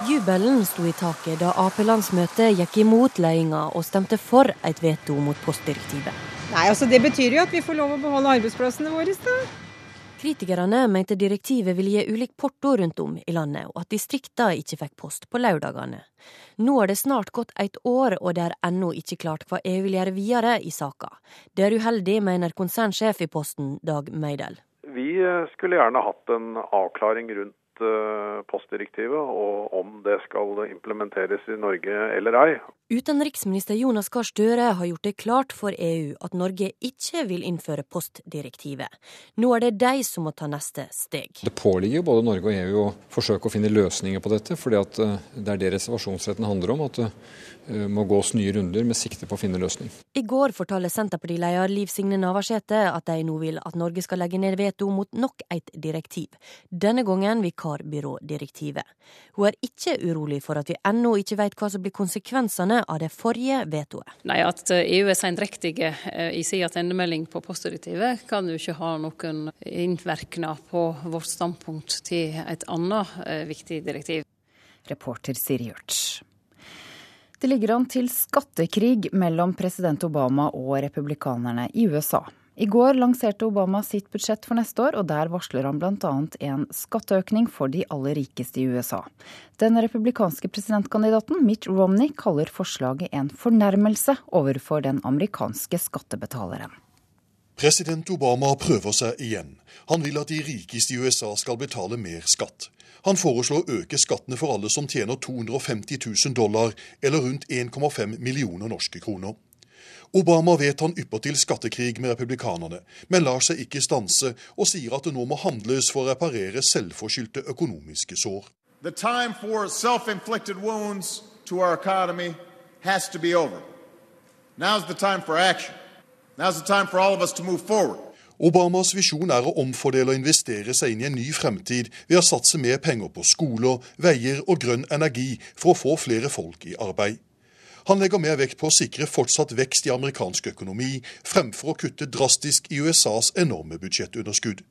Jubelen sto i taket da Ap-landsmøtet gikk imot ledelsen og stemte for et veto mot postdirektivet. Nei, altså Det betyr jo at vi får lov å beholde arbeidsplassene våre. da. Kritikerne mente direktivet ville gi ulik porto rundt om i landet, og at distriktene ikke fikk post på lørdagene. Nå har det snart gått et år, og det er ennå ikke klart hva EU vil gjøre videre i saka. Det er uheldig, mener konsernsjef i Posten, Dag Meidel. Vi skulle gjerne hatt en avklaring rundt Eh, postdirektivet, og om det skal implementeres i Norge eller ei. Utenriksminister Jonas Gahr Støre har gjort det klart for EU at Norge ikke vil innføre postdirektivet. Nå er det de som må ta neste steg. Det påligger både Norge og EU å forsøke å finne løsninger på dette, fordi eh, det er det reservasjonsretten handler om. at det må gås nye runder med sikte på å finne løsning. I går fortalte Senterpartileder Liv Signe Navarsete at de nå vil at Norge skal legge ned veto mot nok et direktiv, denne gangen vikarbyrådirektivet. Hun er ikke urolig for at vi ennå ikke vet hva som blir konsekvensene av det forrige vetoet. Nei, At EU er sendrektige eh, i sin attendemelding på postdirektivet, kan jo ikke ha noen innvirkning på vårt standpunkt til et annet eh, viktig direktiv. Reporter Siri Hjørts. Det ligger an til skattekrig mellom president Obama og republikanerne i USA. I går lanserte Obama sitt budsjett for neste år, og der varsler han bl.a. en skatteøkning for de aller rikeste i USA. Den republikanske presidentkandidaten Mitt Romney kaller forslaget en fornærmelse overfor den amerikanske skattebetaleren. President Obama prøver seg igjen. Han vil at de rikeste i USA skal betale mer skatt. Han foreslår å øke skattene for alle som tjener 250 000 dollar, eller rundt 1,5 millioner norske kroner. Obama vet han ypper til skattekrig med republikanerne, men lar seg ikke stanse og sier at det nå må handles for å reparere selvforskyldte økonomiske sår. The time for self-inflicted wounds to our economy has to be over. Now's the time for action. Now's the time for all of us to move forward. Obamas visjon er å omfordele og investere seg inn i en ny fremtid ved å satse mer penger på skoler, veier og grønn energi for å få flere folk i arbeid. Han legger mer vekt på å sikre fortsatt vekst i amerikansk økonomi, fremfor å kutte drastisk i USAs enorme budsjettunderskudd.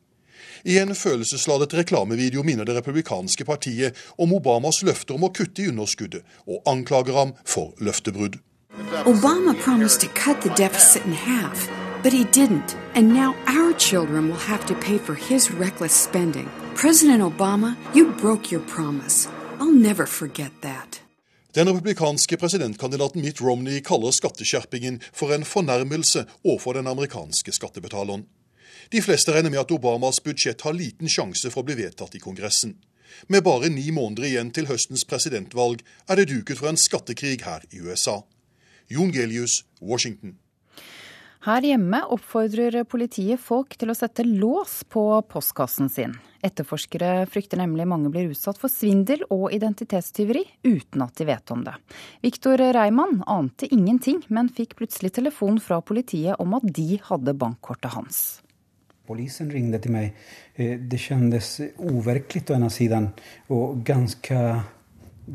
I en følelsesladet reklamevideo minner det republikanske partiet om Obamas løfter om å kutte i underskuddet, og anklager ham for løftebrudd. Obama promised to cut the deficit in half. But he didn't, and now our children will have to pay for his reckless spending. President Obama, you broke your promise. I'll never forget that. Den republikanske presidentkandidaten Mitt Romney kaller skatteskjerpingen for en fornærmelse overfor den amerikanske skattebetaleren. De fleste regner med at Obamas budsjett har liten sjanse for å bli vedtatt i Kongressen. Med bare ni måneder igjen til høstens presidentvalg er det duket for en skattekrig her i USA. Jon Gelius, Washington. Her hjemme oppfordrer politiet folk til å sette lås på postkassen sin. Etterforskere frykter nemlig mange blir utsatt for svindel og identitetstyveri uten at de vet om det. Viktor Reimann ante ingenting, men fikk plutselig telefon fra politiet om at de hadde bankkortet hans. Polisen ringte til meg. Eh, det kjentes uvirkelig på ene siden og ganske,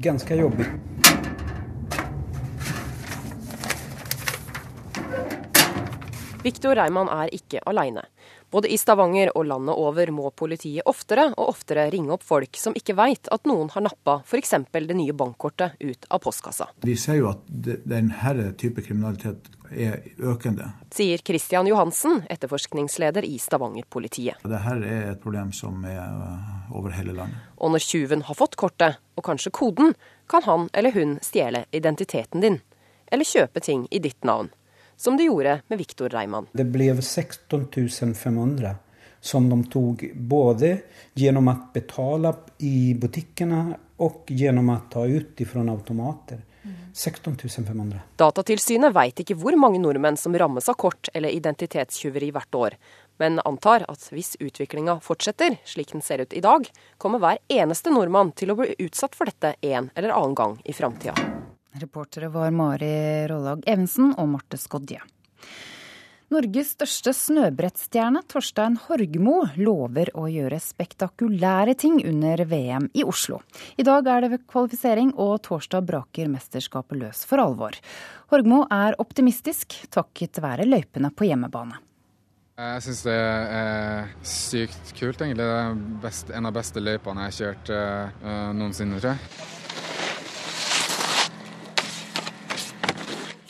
ganske jobbig. Viktor Reimann er ikke aleine. Både i Stavanger og landet over må politiet oftere og oftere ringe opp folk som ikke veit at noen har nappa f.eks. det nye bankkortet ut av postkassa. Vi ser jo at denne type kriminalitet er økende. Sier Kristian Johansen, etterforskningsleder i Stavanger-politiet. Dette er et problem som er øh, over hele landet. Og når tjuven har fått kortet, og kanskje koden, kan han eller hun stjele identiteten din. Eller kjøpe ting i ditt navn som de gjorde med Viktor Reimann. Det ble 16 500 som de tok både gjennom å betale i butikkene og gjennom å ta ut fra automater. 16 500. Datatilsynet veit ikke hvor mange nordmenn som rammes av kort- eller identitetstyveri hvert år, men antar at hvis utviklinga fortsetter slik den ser ut i dag, kommer hver eneste nordmann til å bli utsatt for dette en eller annen gang i framtida. Reportere var Mari Rollag Evensen og Marte Skodje. Norges største snøbrettstjerne, Torstein Horgmo, lover å gjøre spektakulære ting under VM i Oslo. I dag er det kvalifisering, og torsdag braker mesterskapet løs for alvor. Horgmo er optimistisk, takket være løypene på hjemmebane. Jeg syns det er sykt kult, egentlig. Det er en av de beste løypene jeg har kjørt uh, noensinne, tror jeg.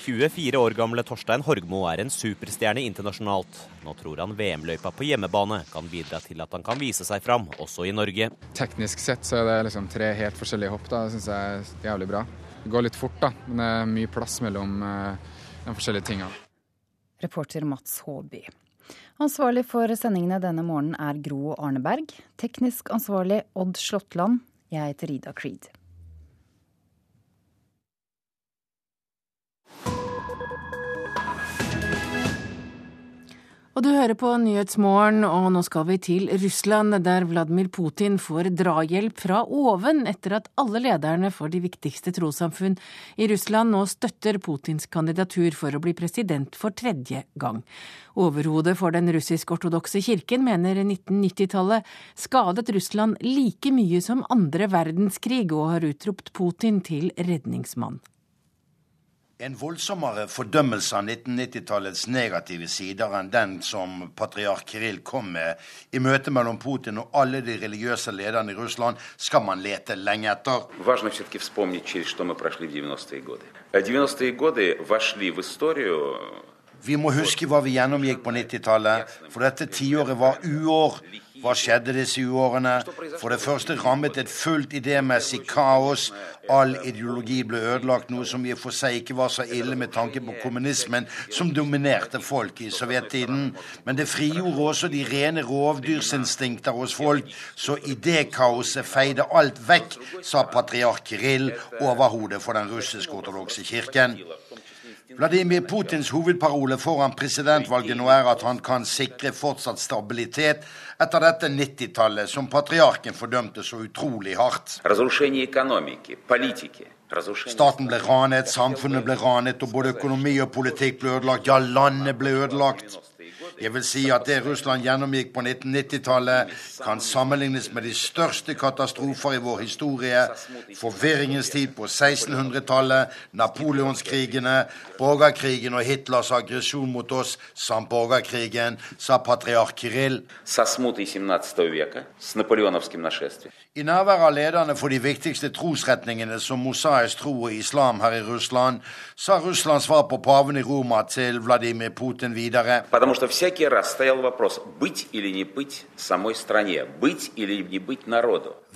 24 år gamle Torstein Horgmo er en superstjerne internasjonalt. Nå tror han VM-løypa på hjemmebane kan bidra til at han kan vise seg fram, også i Norge. Teknisk sett så er det liksom tre helt forskjellige hopp. da, Det syns jeg er jævlig bra. Det går litt fort, da, men det er mye plass mellom uh, de forskjellige tingene. Reporter Mats Håby. Ansvarlig for sendingene denne morgenen er Gro Arneberg. Teknisk ansvarlig Odd Slåttland. Jeg heter Rida Creed. Og du hører på Nyhetsmorgen, og nå skal vi til Russland, der Vladimir Putin får drahjelp fra oven etter at alle lederne for de viktigste trossamfunn i Russland nå støtter Putins kandidatur for å bli president for tredje gang. Overhodet for den russisk-ortodokse kirken mener 1990-tallet skadet Russland like mye som andre verdenskrig, og har utropt Putin til redningsmann. En voldsommere fordømmelse av 1990-tallets negative sider enn den som patriark Kirill kom med i møtet mellom Putin og alle de religiøse lederne i Russland, skal man lete lenge etter. Vi må huske hva vi gjennomgikk på 90-tallet, for dette tiåret var uår hva skjedde disse uårene? For det første rammet et fullt idémessig kaos. All ideologi ble ødelagt, noe som i og for seg ikke var så ille med tanke på kommunismen, som dominerte folk i sovjettiden. Men det frigjorde også de rene rovdyrsinstinkter hos folk, så idékaoset feide alt vekk, sa patriark Kirill, overhodet for den russisk-ortodokse kirken. Vladimir Putins hovedparole foran presidentvalget nå er at han kan sikre fortsatt stabilitet etter dette 90-tallet, som patriarken fordømte så utrolig hardt. Staten ble ranet, samfunnet ble ranet, og både økonomi og politikk ble ødelagt. Ja, landet ble ødelagt. Jeg vil si at det Russland gjennomgikk på 1990-tallet, kan sammenlignes med de største katastrofer i vår historie. Forvirringens tid på 1600-tallet, napoleonskrigene, borgerkrigen og Hitlers aggresjon mot oss samt borgerkrigen, sa patriark Kirill. I nærvær av lederne for de viktigste trosretningene som mosaisk tro og islam her i Russland, sa Russlands svar på paven i Roma til Vladimir Putin videre.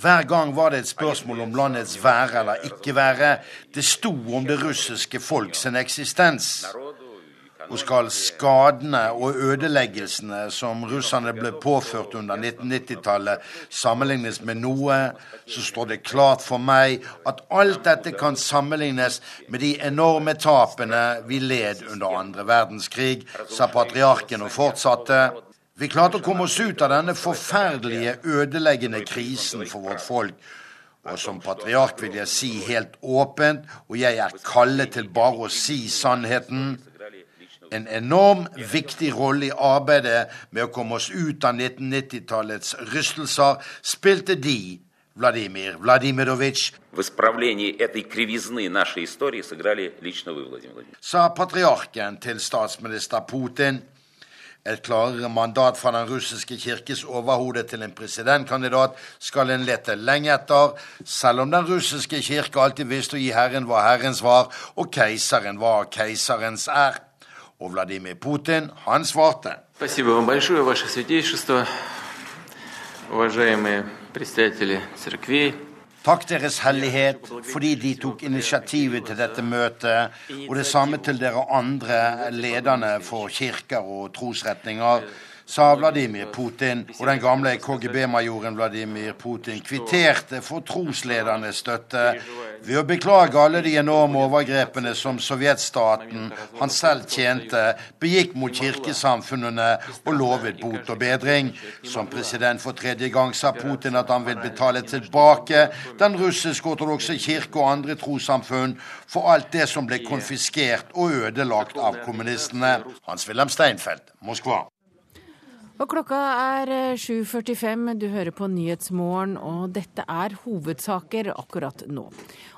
Hver gang var det et spørsmål om landets være eller ikke være. Det sto om det russiske folks eksistens og skal skadene og ødeleggelsene som russerne ble påført under 1990-tallet, sammenlignes med noe, så står det klart for meg at alt dette kan sammenlignes med de enorme tapene vi led under andre verdenskrig, sa patriarken og fortsatte. Vi klarte å komme oss ut av denne forferdelige, ødeleggende krisen for vårt folk. Og som patriark vil jeg si helt åpent, og jeg er kallet til bare å si sannheten, en enorm viktig rolle i arbeidet med å komme oss ut av 1990-tallets rystelser spilte de, Vladimir Vladimirovitsj, sa patriarken til statsminister Putin. Et klarere mandat fra den russiske kirkes overhode til en presidentkandidat skal en lete lenge etter, selv om den russiske kirke alltid visste å gi Herren hva Herrens var, og keiseren hva keiserens er. Og Vladimir Putin, han svarte. Takk Deres Hellighet fordi De tok initiativet til dette møtet, og det samme til dere andre lederne for kirker og trosretninger sa Vladimir Putin, og den gamle KGB-majoren Vladimir Putin kvitterte for trosledernes støtte ved å beklage alle de enorme overgrepene som sovjetstaten han selv tjente, begikk mot kirkesamfunnene og lovet bot og bedring. Som president for tredje gang sa Putin at han vil betale tilbake den russisk-ortodokse kirke og andre trossamfunn for alt det som ble konfiskert og ødelagt av kommunistene. Hans-Wilhelm Steinfeld, Moskva. Og klokka er 7.45, eh, du hører på Nyhetsmorgen, og dette er hovedsaker akkurat nå.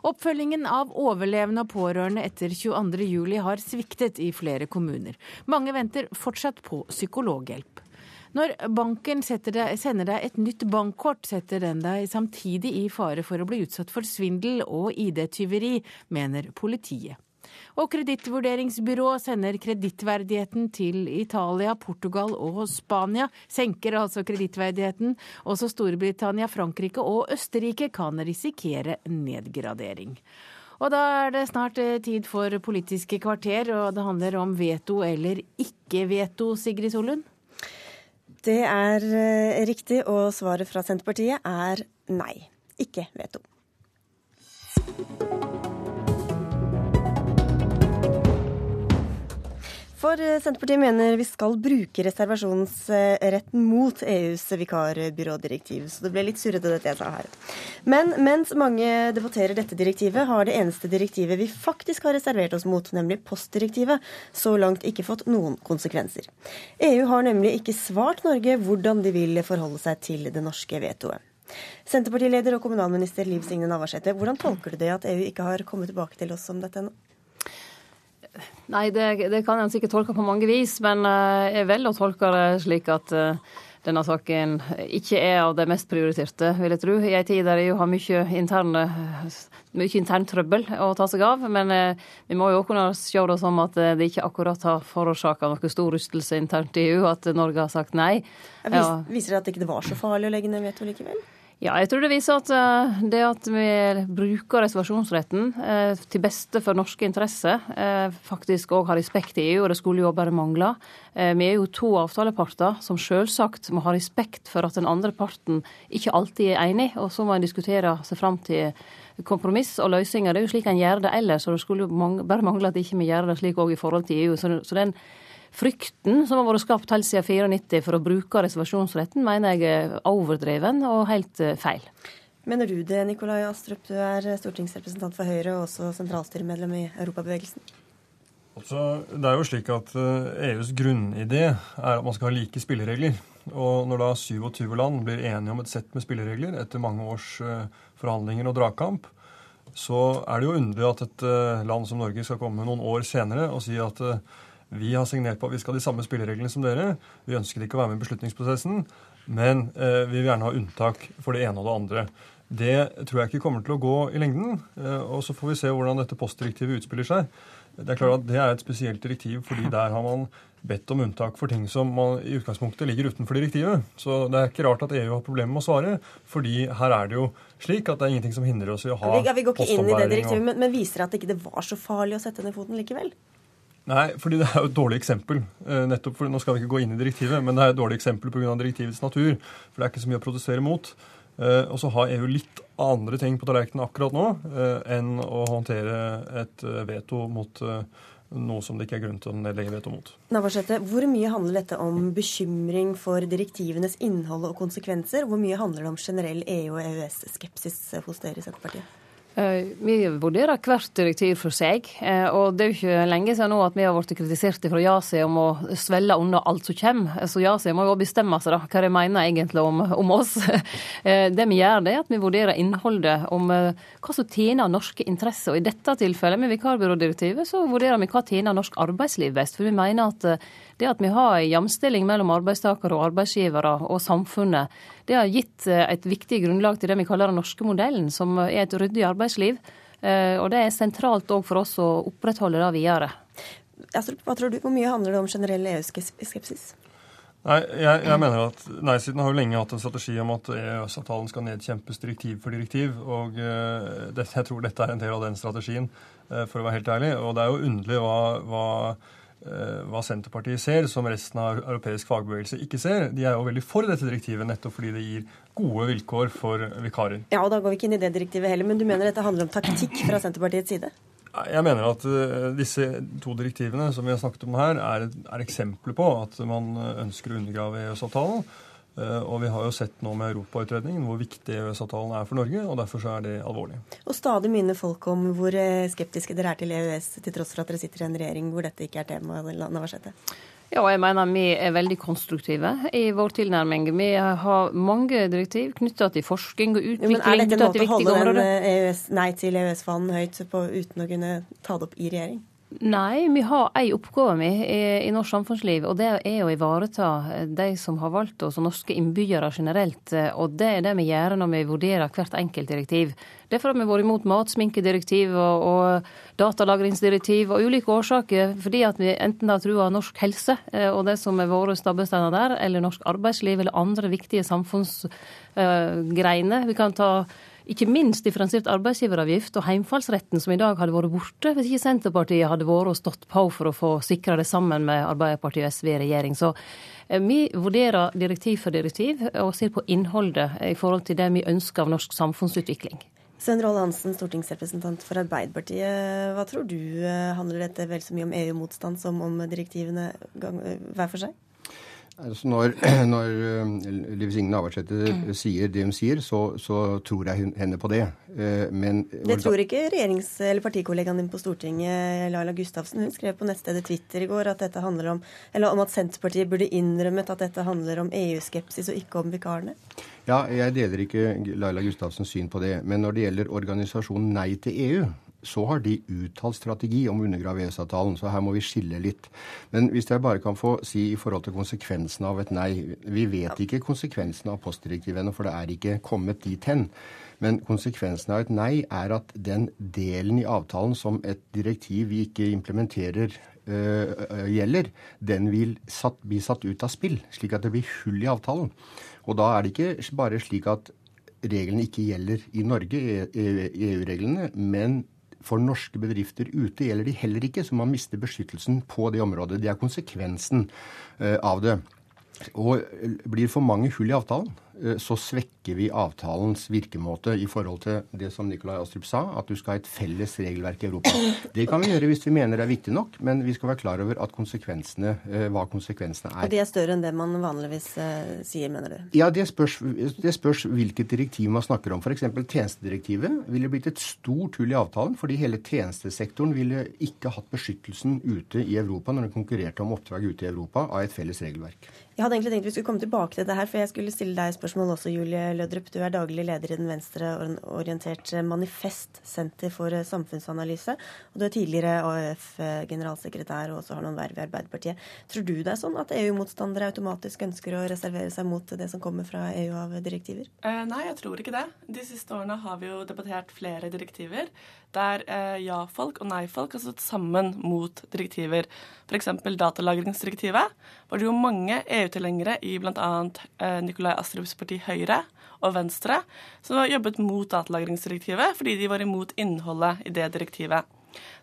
Oppfølgingen av overlevende og pårørende etter 22.07 har sviktet i flere kommuner. Mange venter fortsatt på psykologhjelp. Når banken deg, sender deg et nytt bankkort, setter den deg samtidig i fare for å bli utsatt for svindel og ID-tyveri, mener politiet. Og kredittvurderingsbyrået sender kredittverdigheten til Italia, Portugal og Spania. Senker altså kredittverdigheten. Også Storbritannia, Frankrike og Østerrike kan risikere nedgradering. Og da er det snart eh, tid for Politiske kvarter, og det handler om veto eller ikke veto, Sigrid Solund? Det er eh, riktig, og svaret fra Senterpartiet er nei. Ikke veto. For eh, Senterpartiet mener vi skal bruke reservasjonsretten mot EUs vikarbyrådirektiv. Så det ble litt surrete dette jeg sa her. Men mens mange debatterer dette direktivet, har det eneste direktivet vi faktisk har reservert oss mot, nemlig postdirektivet, så langt ikke fått noen konsekvenser. EU har nemlig ikke svart Norge hvordan de vil forholde seg til det norske vetoet. Senterpartileder og kommunalminister Liv Signe Navarsete, hvordan tolker du det at EU ikke har kommet tilbake til oss om dette ennå? Nei, det, det kan en sikkert tolke på mange vis, men eh, jeg velger å tolke det slik at eh, denne saken ikke er av det mest prioriterte, vil jeg tro. I en tid der EU har mye interne mye intern trøbbel å ta seg av. Men eh, vi må jo kunne se det som at det ikke akkurat har forårsaka noe stor rystelse internt i EU at Norge har sagt nei. Viser det at det ikke var så farlig å legge ned veto likevel? Ja, jeg tror det viser at eh, det at vi bruker reservasjonsretten eh, til beste for norske interesser, eh, faktisk òg har respekt i EU, og det skulle jo bare mangle. Vi er jo to avtaleparter som selvsagt må ha respekt for at den andre parten ikke alltid er enig, og så må en diskutere seg fram til kompromiss og løsninger. Det er jo slik en gjør det ellers, og det skulle jo bare mangle at ikke vi gjør det slik òg i forhold til EU. Så den Frykten som har vært skapt helt siden 94 for å bruke reservasjonsretten, mener jeg er overdreven og helt eh, feil. Mener du det, Nikolai Astrup? Du er stortingsrepresentant for Høyre og også sentralstyremedlem i Europabevegelsen. Altså, det er jo slik at EUs eh, e grunnidé er at man skal ha like spilleregler. Og når da 27 land blir enige om et sett med spilleregler etter mange års eh, forhandlinger og dragkamp, så er det jo underlig at et land som Norge skal komme noen år senere og si at vi har signert på at vi skal ha de samme spillereglene som dere. Vi ønsker ikke å være med i beslutningsprosessen, men eh, vi vil gjerne ha unntak for det ene og det andre. Det tror jeg ikke kommer til å gå i lengden. Eh, og så får vi se hvordan dette postdirektivet utspiller seg. Det er klart at det er et spesielt direktiv, fordi der har man bedt om unntak for ting som man i utgangspunktet ligger utenfor direktivet. Så det er ikke rart at EU har problemer med å svare, fordi her er det jo slik at det er ingenting som hindrer oss i å ha ja, vi, går ikke inn i det direktivet, men, men viser det at det ikke var så farlig å sette ned foten likevel? Nei, fordi det er jo et dårlig eksempel. Eh, nettopp for, Nå skal vi ikke gå inn i direktivet, men det er et dårlig eksempel pga. direktivets natur. For det er ikke så mye å protestere mot. Eh, og så har EU litt andre ting på tallerkenen akkurat nå eh, enn å håndtere et veto mot noe som det ikke er grunn til å nedlegge veto mot. Navarsete, hvor mye handler dette om bekymring for direktivenes innhold og konsekvenser? Hvor mye handler det om generell EU- og EØS-skepsis hos dere i Senterpartiet? Eh, vi vurderer hvert direktiv for seg. Eh, og det er jo ikke lenge siden nå at vi har blitt kritisert fra Yasi om å svelle unna alt som kommer. Så Yasi må jo bestemme seg da, hva de mener egentlig om, om oss. Eh, det vi gjør, det er at vi vurderer innholdet om hva som tjener norske interesser. Og i dette tilfellet med vikarbyrådirektivet så vurderer vi hva tjener norsk arbeidsliv best. For vi mener at det at vi har en jamstilling mellom arbeidstakere og arbeidsgivere og samfunnet, det har gitt eh, et viktig grunnlag til det vi kaller den norske modellen, som er et ryddig arbeidsliv. Eh, og det er sentralt òg for oss å opprettholde det videre. Hva tror du, Hvor mye handler det om generell EU-skepsis? Nei, jeg, jeg, mener at Nei-siden har jo lenge hatt en strategi om at EØS-avtalen skal nedkjempes direktiv for direktiv. og uh, det, Jeg tror dette er en del av den strategien, for å være helt ærlig. Og det er jo underlig hva, hva Eh, hva Senterpartiet ser, som resten av europeisk fagbevegelse ikke ser. De er jo veldig for dette direktivet, nettopp fordi det gir gode vilkår for vikarer. Ja, og Da går vi ikke inn i det direktivet heller, men du mener dette handler om taktikk fra Senterpartiets side? Jeg mener at uh, disse to direktivene som vi har snakket om her, er, er eksempler på at man ønsker å undergrave EØS-avtalen. Eh, og vi har jo sett nå med Europautredningen hvor viktig EØS-avtalen er for Norge, og derfor så er det alvorlig. Og stadig minner folk om hvor eh, skeptiske dere er til EØS, til tross for at dere sitter i en regjering hvor dette ikke er tema. Navarsete. Ja, og jeg mener vi er veldig konstruktive i vår tilnærming. Vi har mange direktiv knytta til forskning og utvikling. Jo, men Er dette en måte å holde den EØS, nei til EØS-fanen høyt på uten å kunne ta det opp i regjering? Nei, vi har ei oppgave vi i, i, norsk samfunnsliv, og det er å ivareta de som har valgt oss, og norske innbyggere generelt. Og det er det vi gjør når vi vurderer hvert enkelt direktiv. Derfor har vi vært imot matsminkedirektiv og, og datalagringsdirektiv og ulike årsaker, fordi at vi enten har trua norsk helse eh, og det som er våre stabbesteiner der, eller norsk arbeidsliv eller andre viktige samfunnsgreiner. Uh, vi kan ta ikke minst differensiert arbeidsgiveravgift og heimfallsretten, som i dag hadde vært borte hvis ikke Senterpartiet hadde vært og stått på for å få sikra det sammen med Arbeiderpartiet og SV i regjering. Så eh, vi vurderer direktiv for direktiv og ser på innholdet i forhold til det vi ønsker av norsk samfunnsutvikling. Svein Roald Hansen, stortingsrepresentant for Arbeiderpartiet. Hva tror du, eh, handler dette vel så mye om EU-motstand som om direktivene hver for seg? Altså når, når eh, Liv Signe Navarsete mm. sier det hun sier, så, så, tror jeg henne på det. Eh, men Det tror ikke regjerings- eller partikollegaen din på Stortinget, Laila Gustavsen. Hun skrev på nettstedet Twitter i går at dette handler om, eller om at Senterpartiet burde innrømmet at dette handler om EU-skepsis og ikke om vikarene. Ja, jeg deler ikke Laila Gustavsens syn på det. Men når det gjelder organisasjonen Nei til EU, så har de uttalt strategi om å undergrave EØS-avtalen. Så her må vi skille litt. Men hvis jeg bare kan få si i forhold til konsekvensene av et nei Vi vet ikke konsekvensene av postdirektivet ennå, for det er ikke kommet dit hen. Men konsekvensen av et nei er at den delen i avtalen som et direktiv vi ikke implementerer, øh, gjelder, den vil satt, bli satt ut av spill. Slik at det blir hull i avtalen. Og da er det ikke bare slik at reglene ikke gjelder i Norge, EU-reglene, men for norske bedrifter ute gjelder de heller ikke, så man mister beskyttelsen på det området. Det er konsekvensen eh, av det. Og blir for mange hull i avtalen, Eh, så svekker vi avtalens virkemåte i forhold til det som Nikolai Astrup sa, at du skal ha et felles regelverk i Europa. Det kan vi gjøre hvis vi mener det er viktig nok, men vi skal være klar over at konsekvensene, eh, hva konsekvensene er. Og de er større enn det man vanligvis uh, sier, mener du? Ja, det spørs, det spørs hvilket direktiv man snakker om. F.eks. tjenestedirektivet ville blitt et stort hull i avtalen, fordi hele tjenestesektoren ville ikke hatt beskyttelsen ute i Europa når den konkurrerte om oppdrag ute i Europa av et felles regelverk. Jeg hadde egentlig tenkt vi skulle komme tilbake til dette her, for jeg skulle stille deg spørsmål også, Julie Lødrup. Du er daglig leder i den venstreorienterte Manifest senter for samfunnsanalyse. Og du er tidligere AUF-generalsekretær og også har noen verv i Arbeiderpartiet. Tror du det er sånn at EU-motstandere automatisk ønsker å reservere seg mot det som kommer fra EU av direktiver? Eh, nei, jeg tror ikke det. De siste årene har vi jo debattert flere direktiver der eh, ja-folk og nei-folk har stått sammen mot direktiver. F.eks. datalagringsdirektivet var det jo mange EU-tilhengere i bl.a. Eh, Nikolai Astrups parti Høyre og Venstre som har jobbet mot datalagringsdirektivet fordi de var imot innholdet i det direktivet.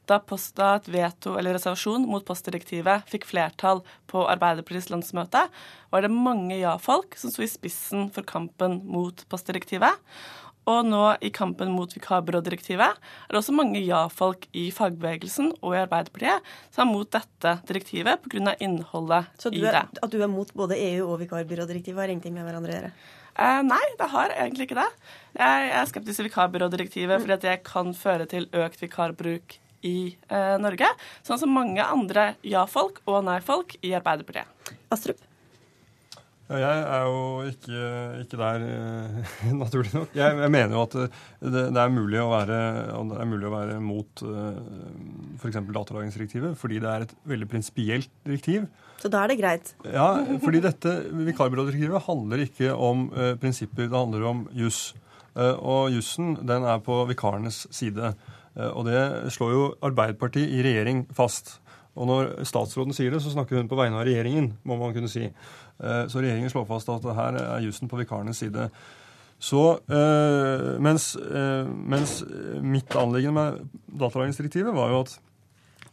Da, post, da et veto eller reservasjon mot postdirektivet fikk flertall på Arbeiderpartiets landsmøte, var det mange ja-folk som sto i spissen for kampen mot postdirektivet. Og nå i kampen mot vikarbyrådirektivet er det også mange ja-folk i fagbevegelsen og i Arbeiderpartiet som er mot dette direktivet pga. innholdet Så i det. Så At du er mot både EU og vikarbyrådirektivet har ingenting med hverandre å gjøre? Eh, nei, det har egentlig ikke det. Jeg er skeptisk til vikarbyrådirektivet mm. fordi det kan føre til økt vikarbruk i eh, Norge. Sånn som mange andre ja-folk og nei-folk i Arbeiderpartiet. Astrup? Ja, jeg er jo ikke, ikke der, eh, naturlig nok. Jeg, jeg, mener jo at det, det, er mulig å være, det er mulig å være mot uh, f.eks. For datalagringsdirektivet, fordi det er et veldig prinsipielt direktiv. Så da er det greit? Ja, fordi dette vikarbyrådirektivet handler ikke om uh, prinsipper, det handler om juss. Uh, og jussen den er på vikarenes side. Og det slår jo Arbeiderpartiet i regjering fast. Og når statsråden sier det, så snakker hun på vegne av regjeringen, må man kunne si. Eh, så regjeringen slår fast at her er jussen på vikarenes side. Så, eh, mens, eh, mens mitt anliggende med datalagringsdirektivet var jo at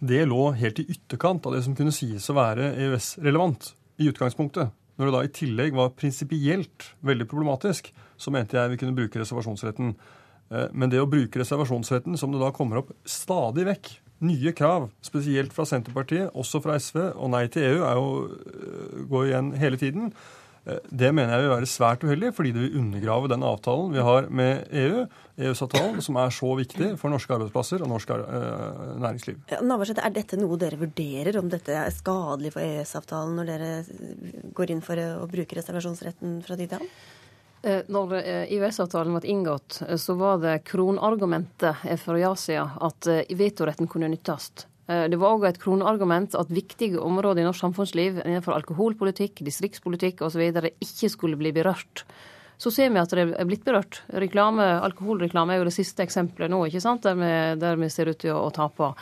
det lå helt i ytterkant av det som kunne sies å være EØS-relevant i utgangspunktet. Når det da i tillegg var prinsipielt veldig problematisk, så mente jeg vi kunne bruke reservasjonsretten. Men det å bruke reservasjonsretten, som det da kommer opp stadig vekk nye krav, spesielt fra Senterpartiet, også fra SV, og nei til EU er jo, øh, går igjen hele tiden. Øh, det mener jeg vil være svært uheldig, fordi det vil undergrave den avtalen vi har med EU, EØS-avtalen, som er så viktig for norske arbeidsplasser og norsk øh, næringsliv. Ja, Navarsete, er dette noe dere vurderer, om dette er skadelig for EØS-avtalen, når dere går inn for å bruke reservasjonsretten fra tid til annen? Eh, når EØS-avtalen eh, ble inngått, eh, så var det kronargumentet fra ja-sida at vetoretten kunne nyttes. Eh, det var òg et kronargument at viktige områder i norsk samfunnsliv innenfor alkoholpolitikk, distriktspolitikk osv. ikke skulle bli berørt. Så ser vi at det er blitt berørt. Reklame, alkoholreklame er jo det siste eksempelet nå, ikke sant? Der vi, der vi ser ut til å, å tape.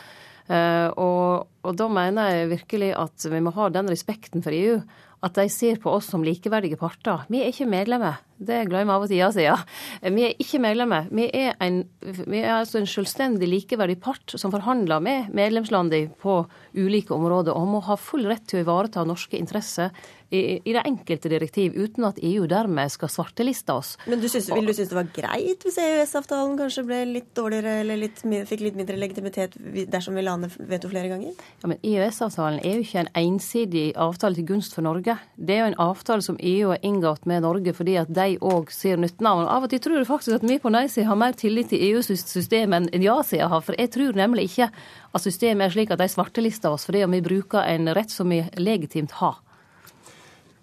Uh, og, og da mener jeg virkelig at vi må ha den respekten for EU at de ser på oss som likeverdige parter. Vi er ikke medlemmer. Det glemmer av og til ja-sida. Vi er ikke medlemmer. Vi er, en, vi er altså en selvstendig likeverdig part som forhandler med medlemslandene på ulike områder, og må ha full rett til å ivareta norske interesser i, i det enkelte direktiv, uten at EU dermed skal svarteliste oss. Men du synes, Vil du synes det var greit hvis EØS-avtalen kanskje ble litt dårligere, eller litt, fikk litt mindre legitimitet dersom vi la ned veto flere ganger? Ja, men EØS-avtalen er jo ikke en ensidig avtale til gunst for Norge. Det er jo en avtale som EU har inngått med Norge fordi at de òg ser nytten av. Av og til tror jeg faktisk at vi på nei-sida har mer tillit til EU-systemet enn ja-sida har. For jeg tror nemlig ikke at systemet er slik at de svartelister oss fordi vi bruker en rett som vi legitimt har.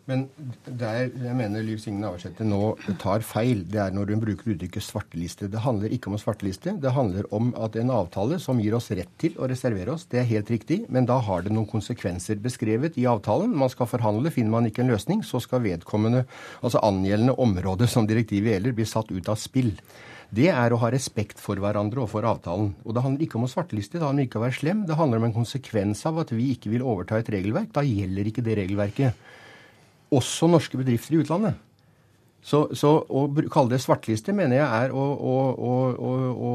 Men der jeg mener Liv Signe Navarsete nå tar feil, det er når hun bruker uttrykket svarteliste. Det handler ikke om svarteliste. Det handler om at en avtale som gir oss rett til å reservere oss, det er helt riktig, men da har det noen konsekvenser beskrevet i avtalen. Man skal forhandle. Finner man ikke en løsning, så skal vedkommende, altså angjeldende område som direktivet gjelder, bli satt ut av spill. Det er å ha respekt for hverandre og for avtalen. Og det handler ikke om å svarteliste, det handler ikke om å være slem. Det handler om en konsekvens av at vi ikke vil overta et regelverk. Da gjelder ikke det regelverket også norske bedrifter i utlandet. Så, så, å kalle det svartliste mener jeg er å, å, å, å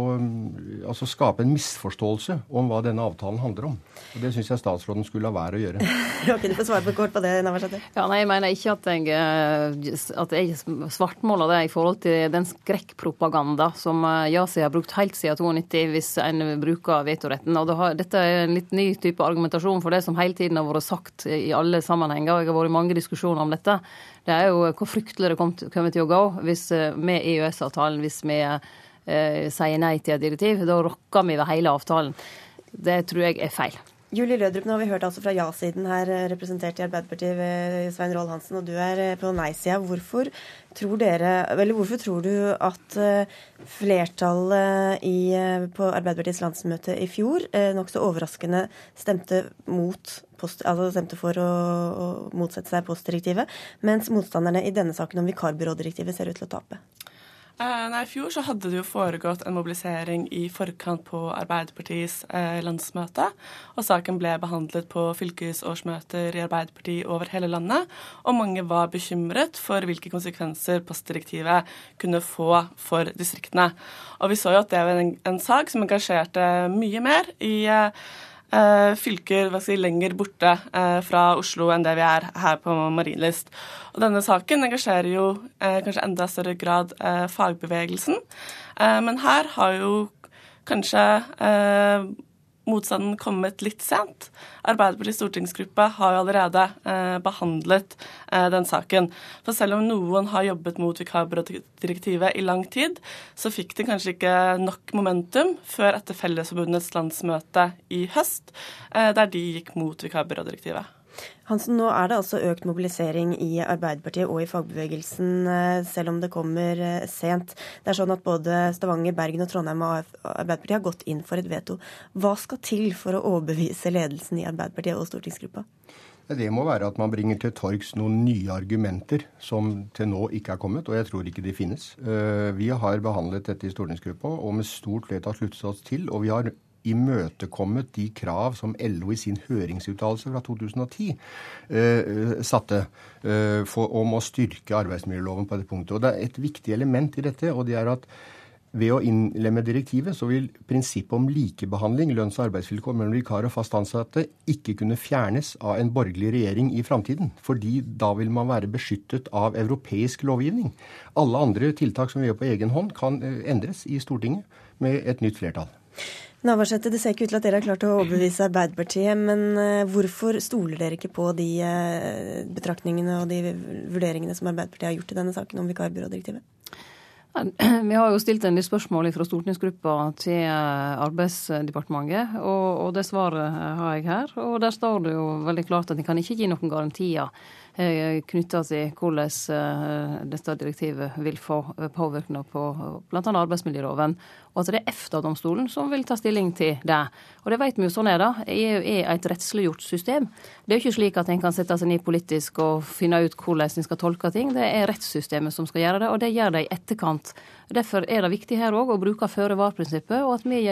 altså skape en misforståelse om hva denne avtalen handler om. Og Det syns jeg statsråden skulle la være å gjøre. ok, Du får svare på kort på det, Navarsete. Ja, nei, Jeg mener ikke at jeg, eh, at jeg svartmåler det i forhold til den skrekkpropaganda som eh, Yasi har brukt helt siden 92 hvis en bruker vetoretten. Og det har, Dette er en litt ny type argumentasjon for det som hele tiden har vært sagt i alle sammenhenger. Jeg har vært i mange diskusjoner om dette. Det er jo hvor fryktelig det kommer til å gå hvis, eh, med EØS-avtalen hvis vi eh, sier nei til et direktiv. Da rokker vi ved hele avtalen. Det tror jeg er feil. Julie Lødrup, nå har vi hørt altså fra ja-siden her, eh, representert i Arbeiderpartiet ved Svein Roald Hansen, og du er eh, på nei-sida. Hvorfor hvorfor tror du at flertallet i, på Arbeiderpartiets landsmøte i fjor nokså overraskende stemte mot post, altså stemte for å, å motsette seg postdirektivet, mens motstanderne i denne saken om vikarbyrådirektivet ser ut til å tape. Uh, nei, I fjor så hadde det jo foregått en mobilisering i forkant på Arbeiderpartiets uh, landsmøte. Og saken ble behandlet på fylkesårsmøter i Arbeiderpartiet over hele landet. Og mange var bekymret for hvilke konsekvenser postdirektivet kunne få for distriktene. Og vi så jo at det var en, en sak som engasjerte mye mer i Eh, fylker hva si, lenger borte eh, fra Oslo enn det vi er her på Marienlyst. Og denne saken engasjerer jo eh, kanskje enda større grad fagbevegelsen. men her har jo kanskje motstanden kommet litt sent. Arbeiderpartiets stortingsgruppe har jo allerede eh, behandlet eh, den saken. For selv om noen har jobbet mot vikarbyrådirektivet i lang tid, så fikk det kanskje ikke nok momentum før etter Fellesforbundets landsmøte i høst, eh, der de gikk mot vikarbyrådirektivet. Hansen, nå er det altså økt mobilisering i Arbeiderpartiet og i fagbevegelsen, eh, selv om det kommer eh, sent. Det er sånn at både Stavanger, Bergen og Trondheim og Arbeiderpartiet har gått inn for et veto. Hva skal til for å overbevise ledelsen i Arbeiderpartiet og stortingsgruppa? Det må være at man bringer til torgs noen nye argumenter som til nå ikke er kommet, og jeg tror ikke de finnes. Eh, vi har behandlet dette i stortingsgruppa og med stort flertall sluttet oss til, og vi har imøtekommet de krav som LO i sin høringsuttalelse fra 2010 eh, satte eh, for, om å styrke arbeidsmiljøloven på dette punktet. Og Det er et viktig element i dette, og det er at ved å innlemme direktivet så vil prinsippet om likebehandling, lønns- og arbeidsvilkår mellom vikar og fast ansatte ikke kunne fjernes av en borgerlig regjering i framtiden. Fordi da vil man være beskyttet av europeisk lovgivning. Alle andre tiltak som vi gjør på egen hånd, kan eh, endres i Stortinget med et nytt flertall. Navarsete, det ser ikke ut til at dere har klart å overbevise Arbeiderpartiet, men eh, hvorfor stoler dere ikke på de eh, betraktningene og de vurderingene som Arbeiderpartiet har gjort i denne saken om vikarbyrådirektivet? Vi har jo stilt en del spørsmål fra stortingsgruppa til eh, Arbeidsdepartementet, og, og, det svaret har jeg her. Og der står det jo veldig klart at de kan ikke gi noen garantier knytta til hvordan dette direktivet vil få påvirkning på bl.a. arbeidsmiljøloven. Og at det er EFTA-domstolen som vil ta stilling til det. Og det vet vi jo sånn er det. EU er et rettsliggjort system. Det er jo ikke slik at en kan sette seg ned politisk og finne ut hvordan en skal tolke ting. Det er rettssystemet som skal gjøre det, og det gjør det i etterkant. Derfor er det viktig her òg å bruke føre-var-prinsippet, og at vi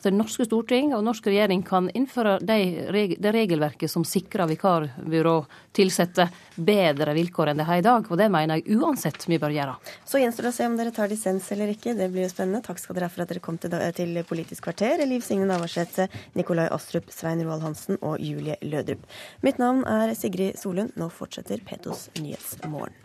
at det norske storting og norsk regjering kan innføre de, det regelverket som sikrer vikarbyrå tilsette bedre vilkår enn det har i dag. Og det mener jeg uansett vi bør gjøre. Så gjenstår det å se om dere tar dissens eller ikke. Det blir jo spennende. Takk skal dere ha for dere kom til, til Politisk kvarter. Liv Signe Navarsete, Nikolai Astrup, Svein Roald Hansen og Julie Lødrup. Mitt navn er Sigrid Solund. Nå fortsetter Petos Nyhetsmorgen.